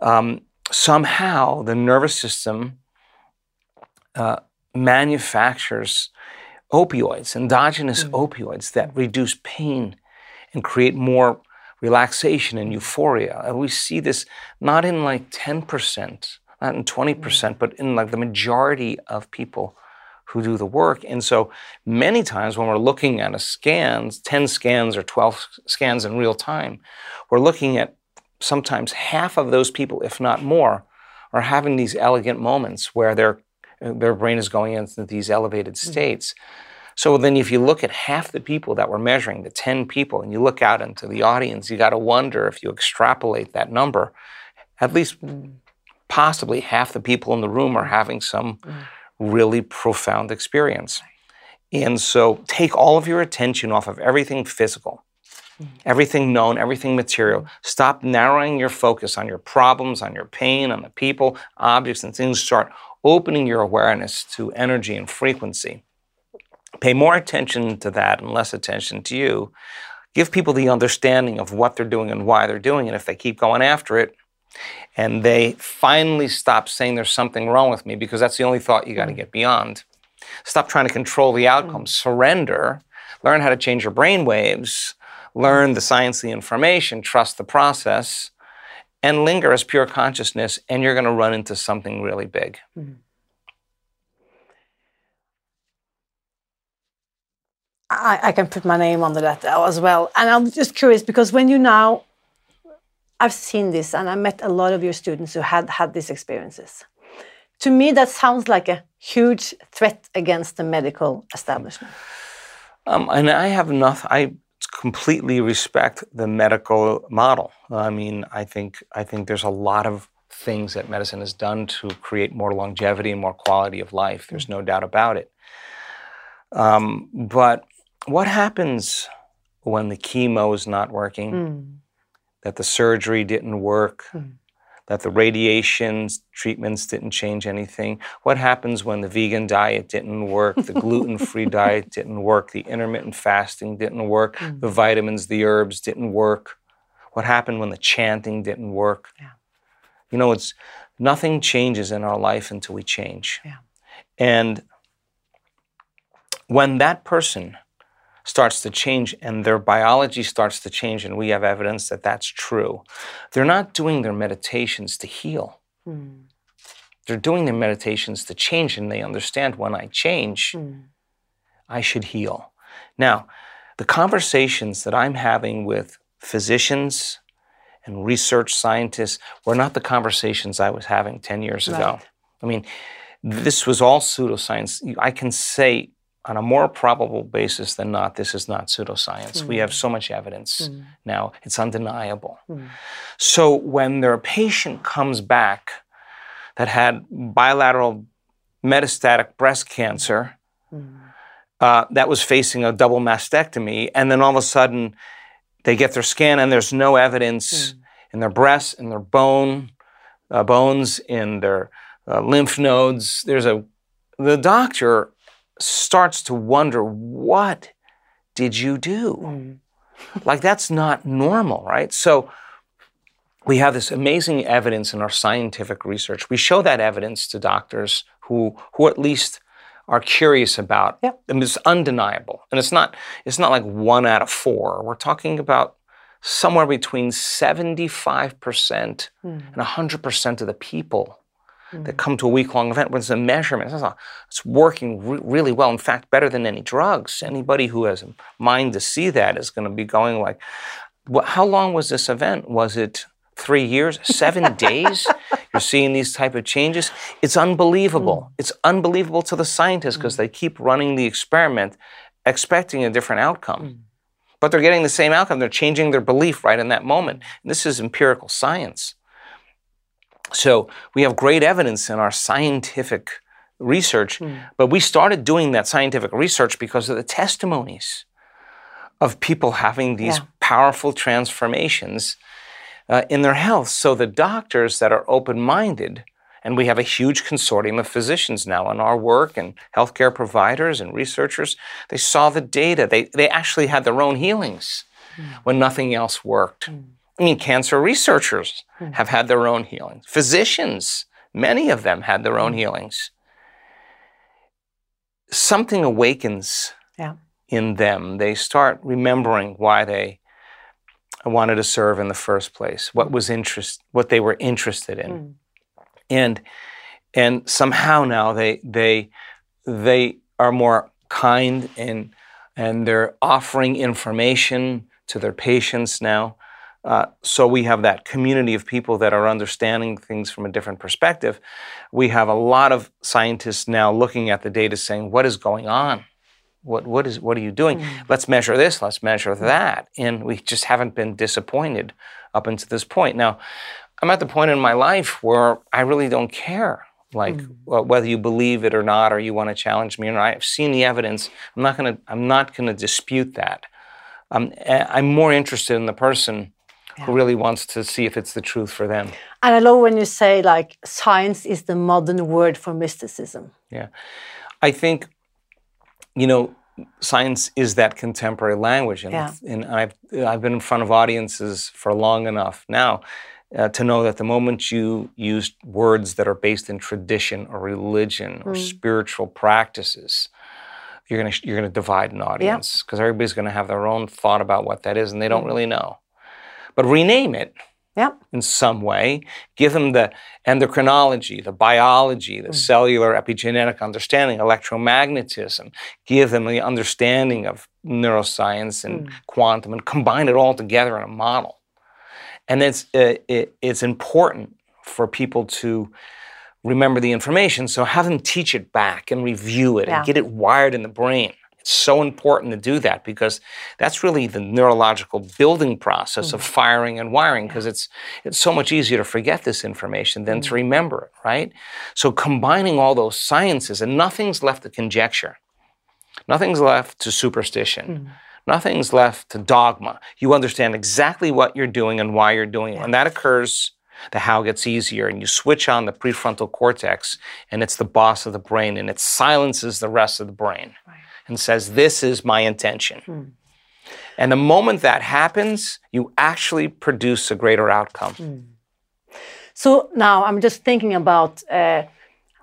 Um, somehow the nervous system uh, manufactures opioids, endogenous opioids that reduce pain and create more relaxation and euphoria. And we see this not in like 10%, not in 20%, but in like the majority of people who do the work. And so many times when we're looking at a scans, 10 scans or 12 scans in real time, we're looking at sometimes half of those people, if not more, are having these elegant moments where their their brain is going into these elevated mm-hmm. states. So then, if you look at half the people that we're measuring, the 10 people, and you look out into the audience, you got to wonder if you extrapolate that number, at least possibly half the people in the room are having some mm-hmm. really profound experience. And so, take all of your attention off of everything physical, mm-hmm. everything known, everything material. Stop narrowing your focus on your problems, on your pain, on the people, objects, and things. Start opening your awareness to energy and frequency. Pay more attention to that and less attention to you. Give people the understanding of what they're doing and why they're doing it. If they keep going after it, and they finally stop saying there's something wrong with me because that's the only thought you got to mm. get beyond. Stop trying to control the mm. outcome. Surrender. Learn how to change your brain waves. Learn the science the information. Trust the process. And linger as pure consciousness, and you're going to run into something really big. I, I can put my name under that as well. And I'm just curious because when you now, I've seen this and I met a lot of your students who had had these experiences. To me, that sounds like a huge threat against the medical establishment. Um, and I have nothing. I completely respect the medical model. I mean, I think I think there's a lot of things that medicine has done to create more longevity and more quality of life. There's no doubt about it. Um, but what happens when the chemo is not working? That the surgery didn't work? That the radiation treatments didn't change anything? What happens when the vegan diet didn't work, the gluten free diet didn't work, the intermittent fasting didn't work, the mm. vitamins, the herbs didn't work? What happened when the chanting didn't work? Yeah. You know, it's nothing changes in our life until we change. Yeah. And when that person starts to change and their biology starts to change, and we have evidence that that's true, they're not doing their meditations to heal. Hmm. They're doing their meditations to change, and they understand when I change, hmm. I should heal. Now, the conversations that I'm having with physicians and research scientists were not the conversations I was having 10 years ago. I mean, this was all pseudoscience. I can say on a more probable basis than not, this is not pseudoscience. We have so much evidence now, it's undeniable. So when their patient comes back that had bilateral metastatic breast cancer, uh, that was facing a double mastectomy, and then all of a sudden they get their scan and there's no evidence in their breasts, in their bone, uh, bones, in their uh, lymph nodes. There's a the doctor starts to wonder what did you do? Mm. like that's not normal, right? So we have this amazing evidence in our scientific research. We show that evidence to doctors who who at least are curious about. Yeah. I mean, it's undeniable, and it's not it's not like one out of four. We're talking about somewhere between seventy five percent mm. and hundred percent of the people Mm. that come to a week long event with a measurement. It's, not- it's working re- really well. In fact, better than any drugs. Anybody who has a mind to see that is going to be going like, "Wha- how long was this event? Was it three years, seven days? You're seeing these type of changes. It's unbelievable. Mm. It's unbelievable to the scientists because mm. they keep running the experiment, expecting a different outcome. But they're getting the same outcome. They're changing their belief right in that moment. And this is empirical science. So we have great evidence in our scientific research, hmm. but we started doing that scientific research because of the testimonies of people having these Yeah. powerful transformations uh, in their health. So the doctors that are open minded And we have a huge consortium of physicians now in our work and healthcare providers and researchers. They saw the data. They, they actually had their own healings hmm. when nothing else worked. Hmm. I mean, cancer researchers hmm. have had their own healings. Physicians, many of them had their own hmm. healings. Something awakens Yeah. in them. They start remembering why they wanted to serve in the first place, what was interest, what they were interested in, hmm. and and somehow now they they they are more kind and and they're offering information to their patients now. Uh, so we have that community of people that are understanding things from a different perspective. We have a lot of scientists now looking at the data, saying, "What is going on? What what is what are you doing? Let's measure this. Let's measure that." And we just haven't been disappointed up until this point. Now, I'm at the point in my life where I really don't care, like wh- whether you believe it or not, or you want to challenge me or not. I've seen the evidence. I'm not gonna. I'm not gonna dispute that. Um, I'm more interested in the person who really wants to see if it's the truth for them. And I love when you say like science is the modern word for mysticism. Yeah. I think, you know, science is that contemporary language. And, Yeah. and I've, I've been in front of audiences for long enough now uh, to know that the moment you use words that are based in tradition or religion or spiritual practices, you're going to you're going to divide an audience because everybody's going to have their own thought about what that is and they don't really know. But rename it Yeah. in some way, give them the endocrinology, the biology, the cellular epigenetic understanding, electromagnetism, give them the understanding of neuroscience and quantum, and combine it all together in a model. And it's, uh, it, it's important for people to remember the information, so have them teach it back and review it Yeah. and get it wired in the brain. It's so important to do that because that's really the neurological building process of mm-hmm. firing and wiring because it's it's so much easier to forget this information than to mm-hmm. remember it, right? So combining all those sciences and nothing's left to conjecture. Nothing's left to superstition. Hmm. Nothing's left to dogma. You understand exactly what you're doing and why you're doing it. When that occurs, the how gets easier and you switch on the prefrontal cortex and it's the boss of the brain and it silences the rest of the brain and says, This is my intention. And the moment that happens, you actually produce a greater outcome. So now I'm just thinking about uh,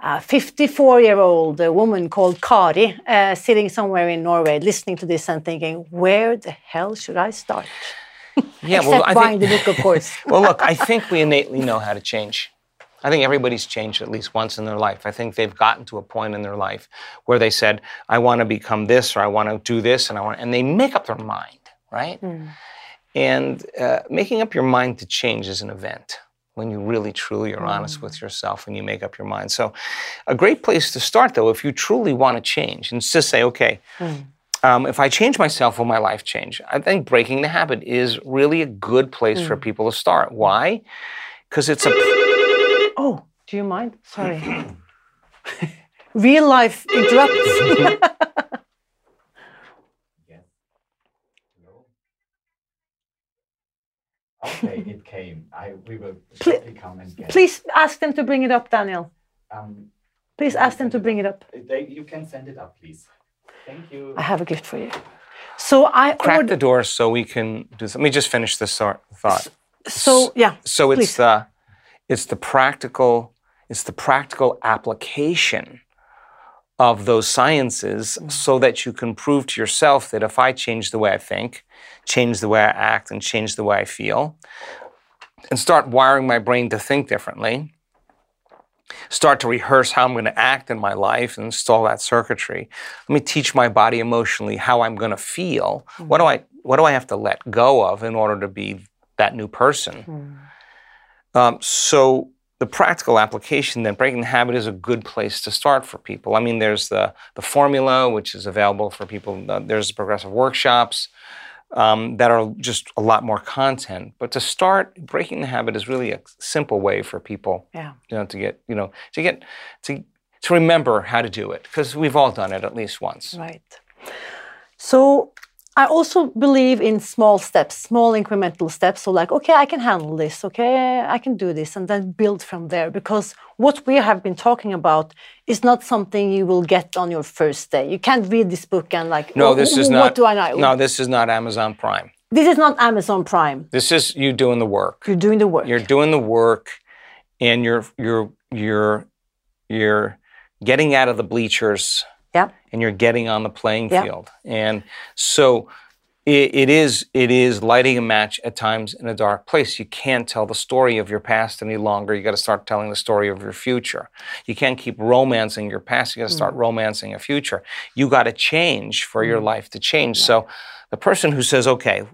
a 54 year old woman called Kari uh, sitting somewhere in Norway listening to this and thinking, where the hell should I start? Yeah, Except buying the book, of course. well, look, I think we innately know how to change. I think everybody's changed at least once in their life. I think they've gotten to a point in their life where they said, "I want to become this," or "I want to do this," and I want, and they make up their mind, right? And uh, making up your mind to change is an event when you really, truly are honest with yourself and you make up your mind. So, a great place to start, though, if you truly want to change, and just say, "Okay." Um, if I change myself, will my life change? I think breaking the habit is really a good place for people to start. Why? Because it's a Oh, do you mind? Sorry. Real life interrupts. Okay, it came. I we will Pl- come and get. Please ask them to bring it up, Daniel. Um, Please ask them to bring it up. they, you can send it up, please. Thank you. I have a gift for you. So I crack ordered. the door so we can do. Let me just finish this thought. thought. So yeah. So it's please. the it's the practical it's the practical application of those sciences mm-hmm. so that you can prove to yourself that if I change the way I think, change the way I act, and change the way I feel, and start wiring my brain to think differently, start to rehearse how I'm going to act in my life and install that circuitry. Let me teach my body emotionally how I'm going to feel. What do mm-hmm. I what do I have to let go of in order to be that new person? Hmm. Um, so the practical application then breaking the habit is a good place to start for people. I mean, there's the the formula which is available for people. There's progressive workshops um, that are just a lot more content. But to start, breaking the habit is really a simple way for people Yeah. you know, to get, you know, to get, to, to remember how to do it because we've all done it at least once. Right. So I also believe in small steps, small incremental steps. So like, okay, I can handle this. Okay, I can do this, and then build from there. Because what we have been talking about is not something you will get on your first day. You can't read this book and like, No, "Oh, this is what not. do I know? No, this is not Amazon Prime. This is not Amazon Prime. This is you doing the work. You're doing the work. You're doing the work, and you're you're you're you're getting out of the bleachers. And you're getting on the playing Yeah. field. And so it, it is it is lighting a match at times in a dark place. You can't tell the story of your past any longer. You got to start telling the story of your future. You can't keep romancing your past. You got to start mm. romancing a future. You got to change for your mm. life to change. So the person who says, "Okay,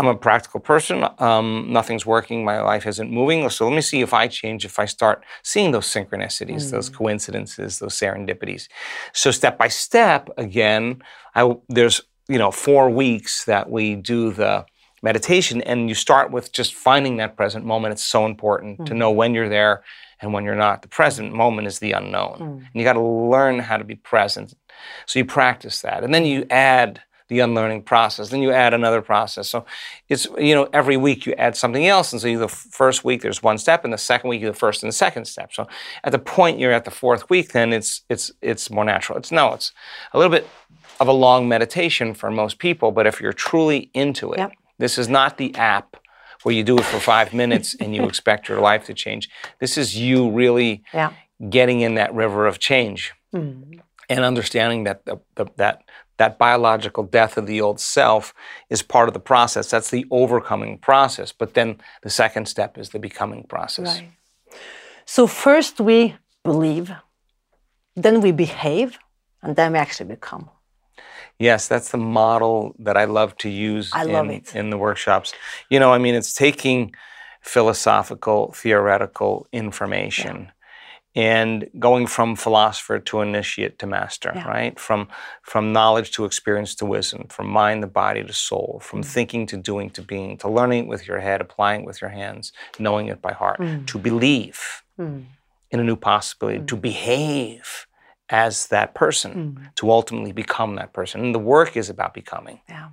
I'm a practical person. Um, nothing's working. My life isn't moving. So let me see if I change, if I start seeing those synchronicities, those mm. coincidences, those serendipities. So step by step, again, I, there's you know four weeks that we do the meditation, and you start with just finding that present moment. It's so important to mm. know when you're there and when you're not. The present moment is the unknown, mm. and you got to learn how to be present. So you practice that, and then you add the unlearning process. Then you add another process. So it's you know every week you add something else, and so the first week there's one step, and the second week you the first and the second step. So at the point you're at the fourth week, then it's it's it's more natural. It's no, it's a little bit of a long meditation for most people, but if you're truly into it, Yep. this is not the app where you do it for five minutes and you expect your life to change. This is you really Yeah. getting in that river of change hmm. And understanding that the, the, that that biological death of the old self is part of the process. That's the overcoming process. But then the second step is the becoming process. Right. So first we believe, then we behave, and then we actually become. Yes, that's the model that I love to use I in, love it. in the workshops. You know, I mean, it's taking philosophical, theoretical information and going from philosopher to initiate to master, Yeah. right? From from knowledge to experience to wisdom, from mind to body to soul, from Mm. thinking to doing to being, to learning it with your head, applying it with your hands, knowing it by heart, Mm. to believe in a new possibility, to behave as that person, to ultimately become that person. And the work is about becoming. Yeah.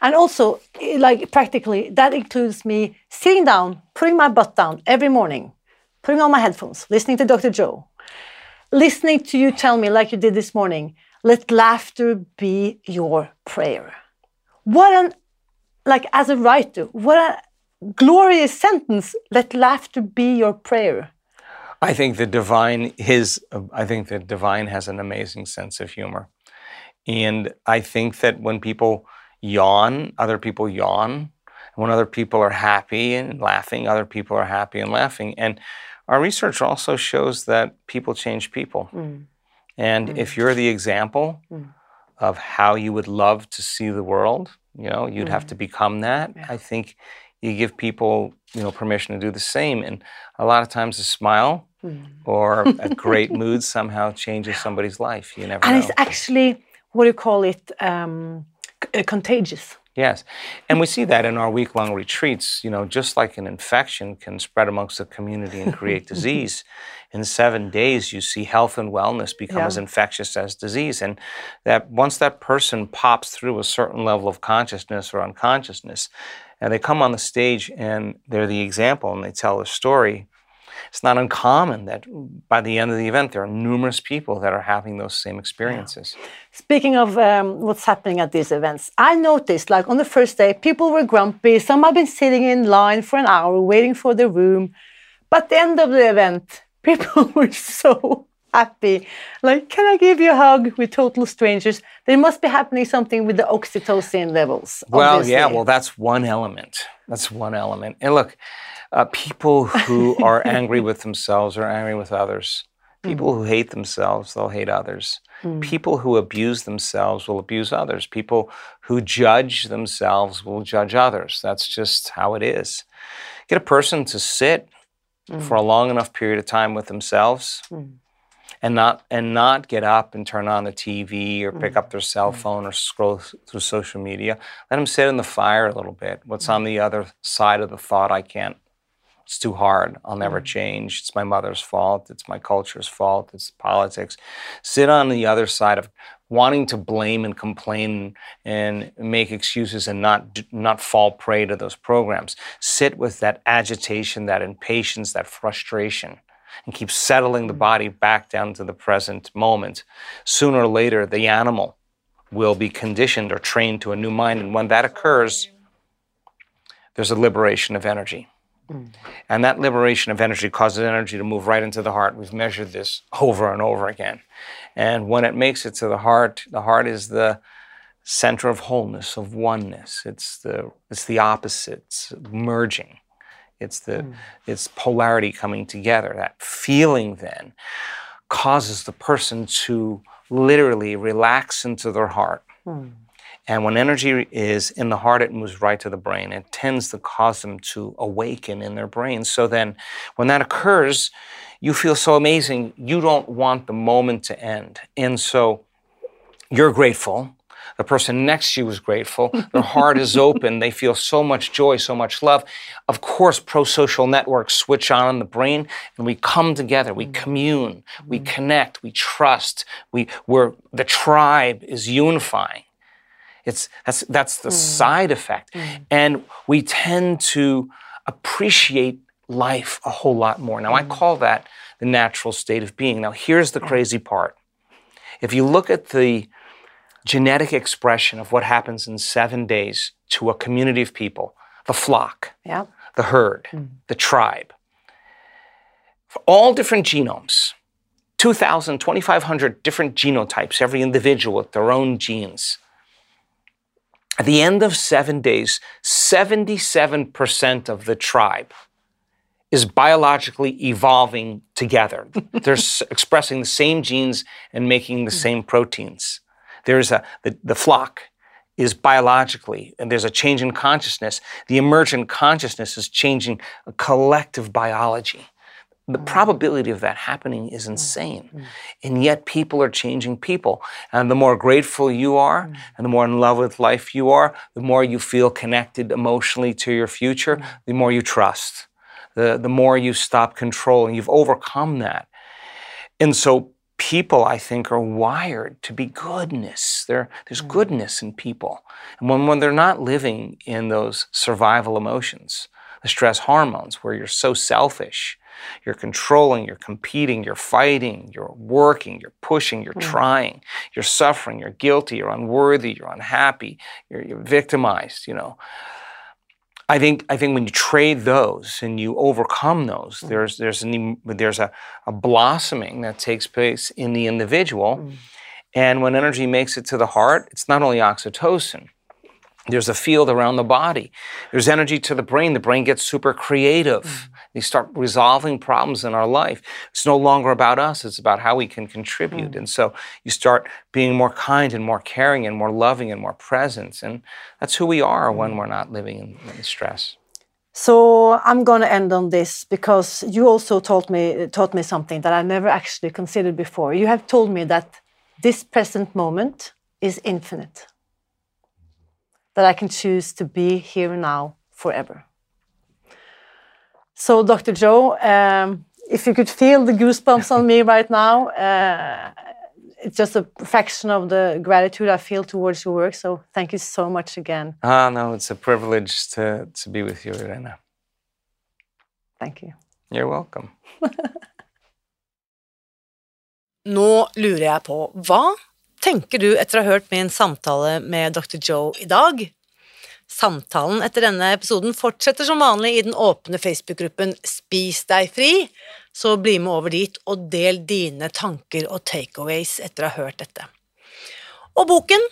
And also, eh, like practically, that includes me sitting down, putting my butt down every morning, putting on my headphones, listening to Dr. Joe, listening to you tell me, like you did this morning, let laughter be your prayer. What an, like as a writer, what a glorious sentence, let laughter be your prayer. I think the divine his I think the divine has an amazing sense of humor. And I think that when people yawn, other people yawn. When other people are happy and laughing, other people are happy and laughing. And our research also shows that people change people. Hmm. And hmm. if you're the example hmm. of how you would love to see the world, you know, you'd have to become that. I think you give people, you know, permission to do the same. And a lot of times a smile or a great mood somehow changes somebody's life. You never And know. it's actually, what do you call it, um, uh, contagious. Yes. And we see that in our week long retreats. You know, just like an infection can spread amongst the community and create disease, in seven days, you see health and wellness become Yeah. as infectious as disease. And that once that person pops through a certain level of consciousness or unconsciousness, and they come on the stage and they're the example and they tell a story, it's not uncommon that by the end of the event, there are numerous people that are having those same experiences. Speaking of um, what's happening at these events, I noticed like on the first day, people were grumpy. Some have been sitting in line for an hour waiting for the room. But at the end of the event, people were so happy. Like, can I give you a hug with total strangers? There must be happening something with the oxytocin levels. Well, yeah, well, that's one element. That's one element. And look, uh, people who are angry with themselves are angry with others. Hmm. People who hate themselves, they'll hate others. Hmm. People who abuse themselves will abuse others. People who judge themselves will judge others. That's just how it is. Get a person to sit for hmm. a long enough period of time with themselves and not and not get up and turn on the TV or pick up their cell phone or scroll through social media. Let them sit in the fire a little bit. What's on the other side of the thought? I can't. It's too hard. I'll never mm. change. It's my mother's fault. It's my culture's fault. It's politics. Sit on the other side of wanting to blame and complain and make excuses and not not fall prey to those programs. Sit with that agitation, that impatience, that frustration and keep settling the mm. body back down to the present moment, sooner or later the animal will be conditioned or trained to a new mind. And when that occurs, there's a liberation of energy. And that liberation of energy causes energy to move right into the heart. We've measured this over and over again. And when it makes it to the heart, the heart is the center of wholeness, of oneness. It's the it's the opposites merging. It's the hmm. it's polarity coming together. That feeling then causes the person to literally relax into their heart. Hmm. And when energy is in the heart, it moves right to the brain. It tends to cause them to awaken in their brain. So then, when that occurs, you feel so amazing, you don't want the moment to end. And so, you're grateful. The person next to you is grateful. Their heart is open. They feel so much joy, so much love. Of course, pro social networks switch on in the brain and we come together, we mm. commune, we mm. connect, we trust, we, we're, the tribe is unifying. It's, that's, that's the mm. side effect. Mm. And we tend to appreciate life a whole lot more. Now, I mm. call that the natural state of being. Now, here's the crazy part. If you look at the genetic expression of what happens in seven days to a community of people, the flock, Yeah. the herd, the tribe, for all different genomes, 2,000, 2,500 different genotypes, every individual with their own genes. At the end of seven days, 77% of the tribe is biologically evolving together. They're s- expressing the same genes and making the same proteins. There's a the, the flock is biologically, and there's a change in consciousness. The emergent consciousness is changing a collective biology. The mm. probability of that happening is mm. insane. Mm. And yet people are changing people. And the more grateful you are, and the more in love with life you are, the more you feel connected emotionally to your future, the more you trust. The, the more you stop controlling. You've overcome that. And so people, I think, are wired to be goodness. There, there's goodness in people. And when, when they're not living in those survival emotions, the stress hormones, where you're so selfish, you're controlling, you're competing, you're fighting, you're working, you're pushing, you're hmm. trying, you're suffering, you're guilty, you're unworthy, you're unhappy, you're, you're victimized, you know. I think I think when you trade those and you overcome those, hmm. there's there's an, there's a, a blossoming that takes place in the individual, hmm. and when energy makes it to the heart, it's not only oxytocin. There's a field around the body. There's energy to the brain. The brain gets super creative. We start resolving problems in our life. It's no longer about us, it's about how we can contribute. Mm. And so you start being more kind and more caring and more loving and more present. And that's who we are when mm. we're not living in, in stress. So I'm going to end on this because you also taught me taught me something that I never actually considered before. You have told me that this present moment is infinite. That I can choose to be here now forever. So, Dr. Joe, um, if you could feel the goosebumps on me right now, uh, it's just a fraction of the gratitude I feel towards your work. So, thank you so much again. Ah, no, it's a privilege to, to be with you, Irina. Thank you. You're welcome. Nå lurer jeg på, hva tenker du etter å ha hørt min samtale med Dr. Joe i dag? Samtalen etter denne episoden fortsetter som vanlig i den åpne Facebook-gruppen Spis deg fri, så bli med over dit og del dine tanker og takeaways etter å ha hørt dette. Og boken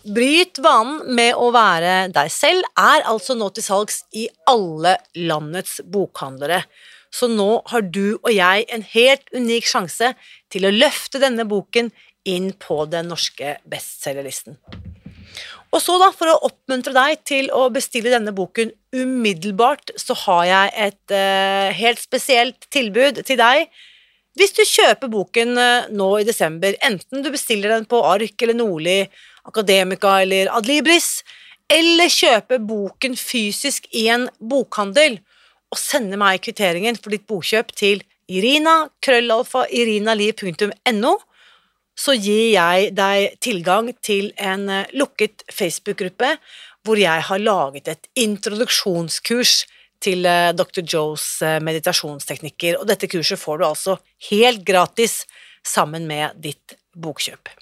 Bryt vanen med å være deg selv er altså nå til salgs i alle landets bokhandlere. Så nå har du og jeg en helt unik sjanse til å løfte denne boken inn på den norske bestselgerlisten. Og så da, for å oppmuntre deg til å bestille denne boken umiddelbart, så har jeg et eh, helt spesielt tilbud til deg. Hvis du kjøper boken eh, nå i desember, enten du bestiller den på Ark eller Nordli, Akademika eller Adlibris, eller kjøper boken fysisk i en bokhandel, og sender meg kvitteringen for ditt bokkjøp til irina, krøllalfa, irinaliv.no, så gir jeg deg tilgang til en eh, lukket Facebook-gruppe hvor jeg har laget et introduksjonskurs til eh, Dr. Joes eh, meditasjonsteknikker, og dette kurset får du altså helt gratis sammen med ditt bokkjøp.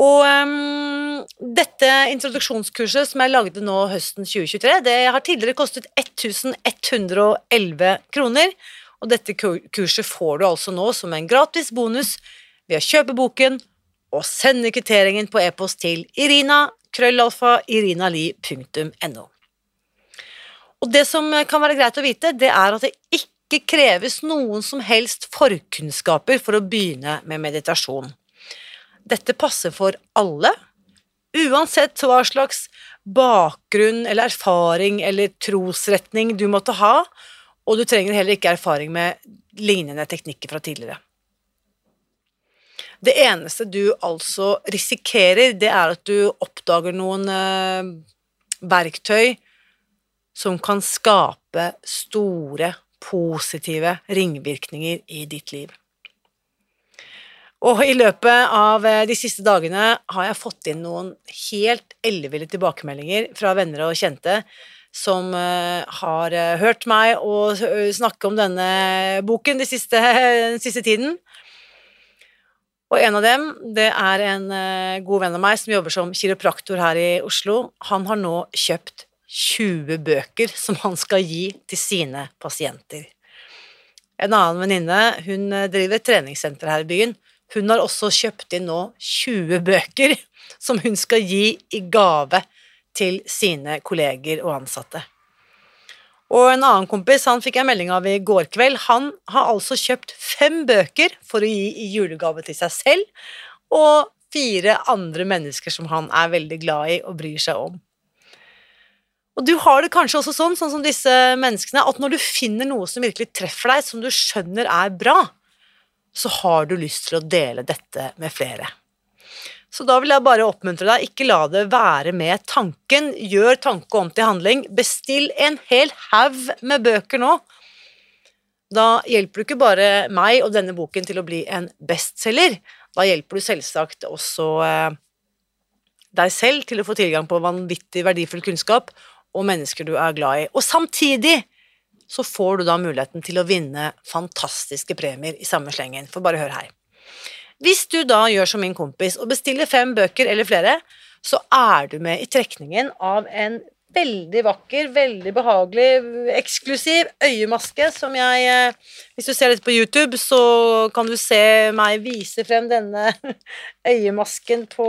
Og um, dette introduksjonskurset som jeg lagde nå høsten 2023, det har tidligere kostet 1111 kroner, og dette kurset får du altså nå som en gratis bonus ved å kjøpe boken og sende kvitteringen på e-post til irinali.no. Og det som kan være greit å vite, det er at det ikke kreves noen som helst forkunnskaper for å begynne med meditasjon. Dette passer for alle, uansett hva slags bakgrunn eller erfaring eller trosretning du måtte ha, og du trenger heller ikke erfaring med lignende teknikker fra tidligere. Det eneste du altså risikerer, det er at du oppdager noen eh, verktøy som kan skape store, positive ringvirkninger i ditt liv. Og i løpet av eh, de siste dagene har jeg fått inn noen helt elleville tilbakemeldinger fra venner og kjente som eh, har eh, hørt meg snakke om denne boken den siste, den siste tiden. Og en av dem, det er en eh, god venn av meg som jobber som kiropraktor her i Oslo. Han har nå kjøpt 20 bøker som han skal gi til sine pasienter. En annen venninne, hun eh, driver treningssenter her i byen. Hun har også kjøpt inn nå 20 bøker som hun skal gi i gave til sine kolleger og ansatte. Og en annen kompis han fikk jeg melding av i går kveld. Han har altså kjøpt fem bøker for å gi i julegave til seg selv, og fire andre mennesker som han er veldig glad i og bryr seg om. Og du har det kanskje også sånn, sånn som disse menneskene, at når du finner noe som virkelig treffer deg, som du skjønner er bra, så har du lyst til å dele dette med flere. Så da vil jeg bare oppmuntre deg, ikke la det være med tanken, gjør tanke om til handling, bestill en hel haug med bøker nå. Da hjelper du ikke bare meg og denne boken til å bli en bestselger, da hjelper du selvsagt også eh, deg selv til å få tilgang på vanvittig verdifull kunnskap og mennesker du er glad i. Og samtidig så får du da muligheten til å vinne fantastiske premier i samme slengen. For bare hør her. Hvis du da gjør som min kompis og bestiller fem bøker eller flere, så er du med i trekningen av en veldig vakker, veldig behagelig, eksklusiv øyemaske som jeg eh, Hvis du ser dette på YouTube, så kan du se meg vise frem denne øyemasken på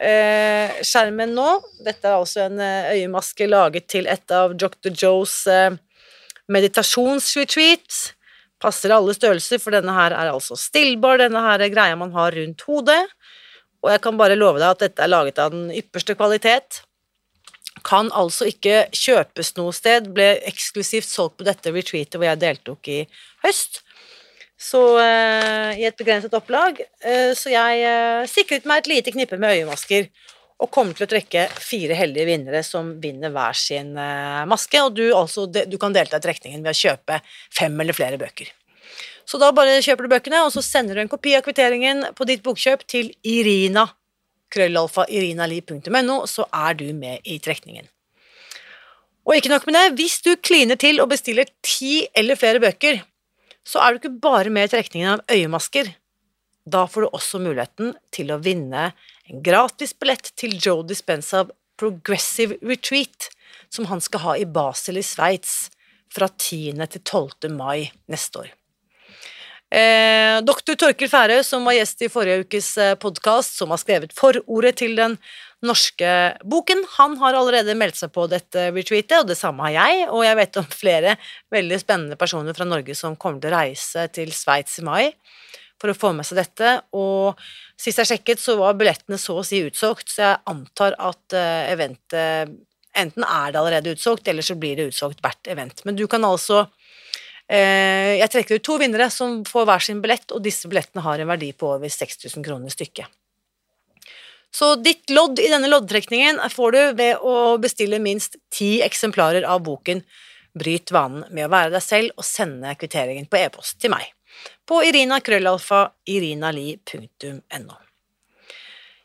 eh, skjermen nå. Dette er altså en eh, øyemaske laget til et av Dr. Joes eh, meditasjonsretreat. Passer alle størrelser, for denne her er altså stillbar, denne her er greia man har rundt hodet. Og jeg kan bare love deg at dette er laget av den ypperste kvalitet. Kan altså ikke kjøpes noe sted, ble eksklusivt solgt på dette retreatet hvor jeg deltok i høst. Så eh, i et begrenset opplag. Eh, så jeg eh, sikret meg et lite knippe med øyemasker og kommer til å trekke fire heldige vinnere som vinner hver sin eh, maske. Og du, altså, du kan delta i trekningen ved å kjøpe fem eller flere bøker. Så da bare kjøper du bøkene, og så sender du en kopi av kvitteringen på ditt bokkjøp til Irina, krøllalfa irinali.no, så er du med i trekningen. Og ikke nok med det, hvis du kliner til og bestiller ti eller flere bøker, så er du ikke bare med i trekningen av øyemasker. Da får du også muligheten til å vinne en gratis billett til Joe Dispenza Progressive Retreat, som han skal ha i Basel i Sveits fra 10. til 12. mai neste år. Eh, Dr. Torkel Færøy, som var gjest i forrige ukes podkast, som har skrevet forordet til den norske boken, han har allerede meldt seg på dette retreatet, og det samme har jeg, og jeg vet om flere veldig spennende personer fra Norge som kommer til å reise til Sveits i mai for å få med seg dette, og sist jeg sjekket, så var billettene så å si utsolgt, så jeg antar at uh, eventet Enten er det allerede utsolgt, eller så blir det utsolgt hvert event. Men du kan altså eh, Jeg trekker ut to vinnere som får hver sin billett, og disse billettene har en verdi på over 6000 kroner stykket. Så ditt lodd i denne loddtrekningen får du ved å bestille minst ti eksemplarer av boken Bryt vanen med å være deg selv og sende kvitteringen på e-post til meg på irina-krøllalfa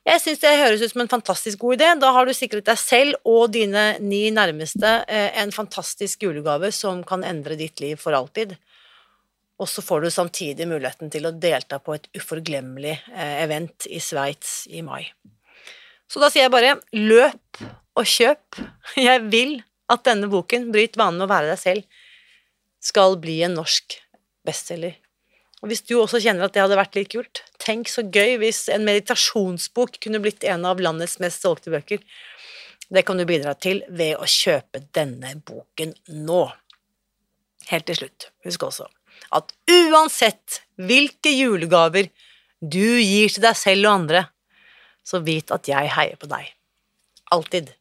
Jeg syns det høres ut som en fantastisk god idé. Da har du sikret deg selv og dine ni nærmeste eh, en fantastisk julegave som kan endre ditt liv for alltid. Og så får du samtidig muligheten til å delta på et uforglemmelig eh, event i Sveits i mai. Så da sier jeg bare løp og kjøp. Jeg vil at denne boken, Bryt vanen med å være deg selv, skal bli en norsk bestselger. Og hvis du også kjenner at det hadde vært litt kult, tenk så gøy hvis en meditasjonsbok kunne blitt en av landets mest solgte bøker. Det kan du bidra til ved å kjøpe denne boken nå. Helt til slutt, husk også at uansett hvilke julegaver du gir til deg selv og andre, så vit at jeg heier på deg. Alltid.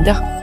Moderne media.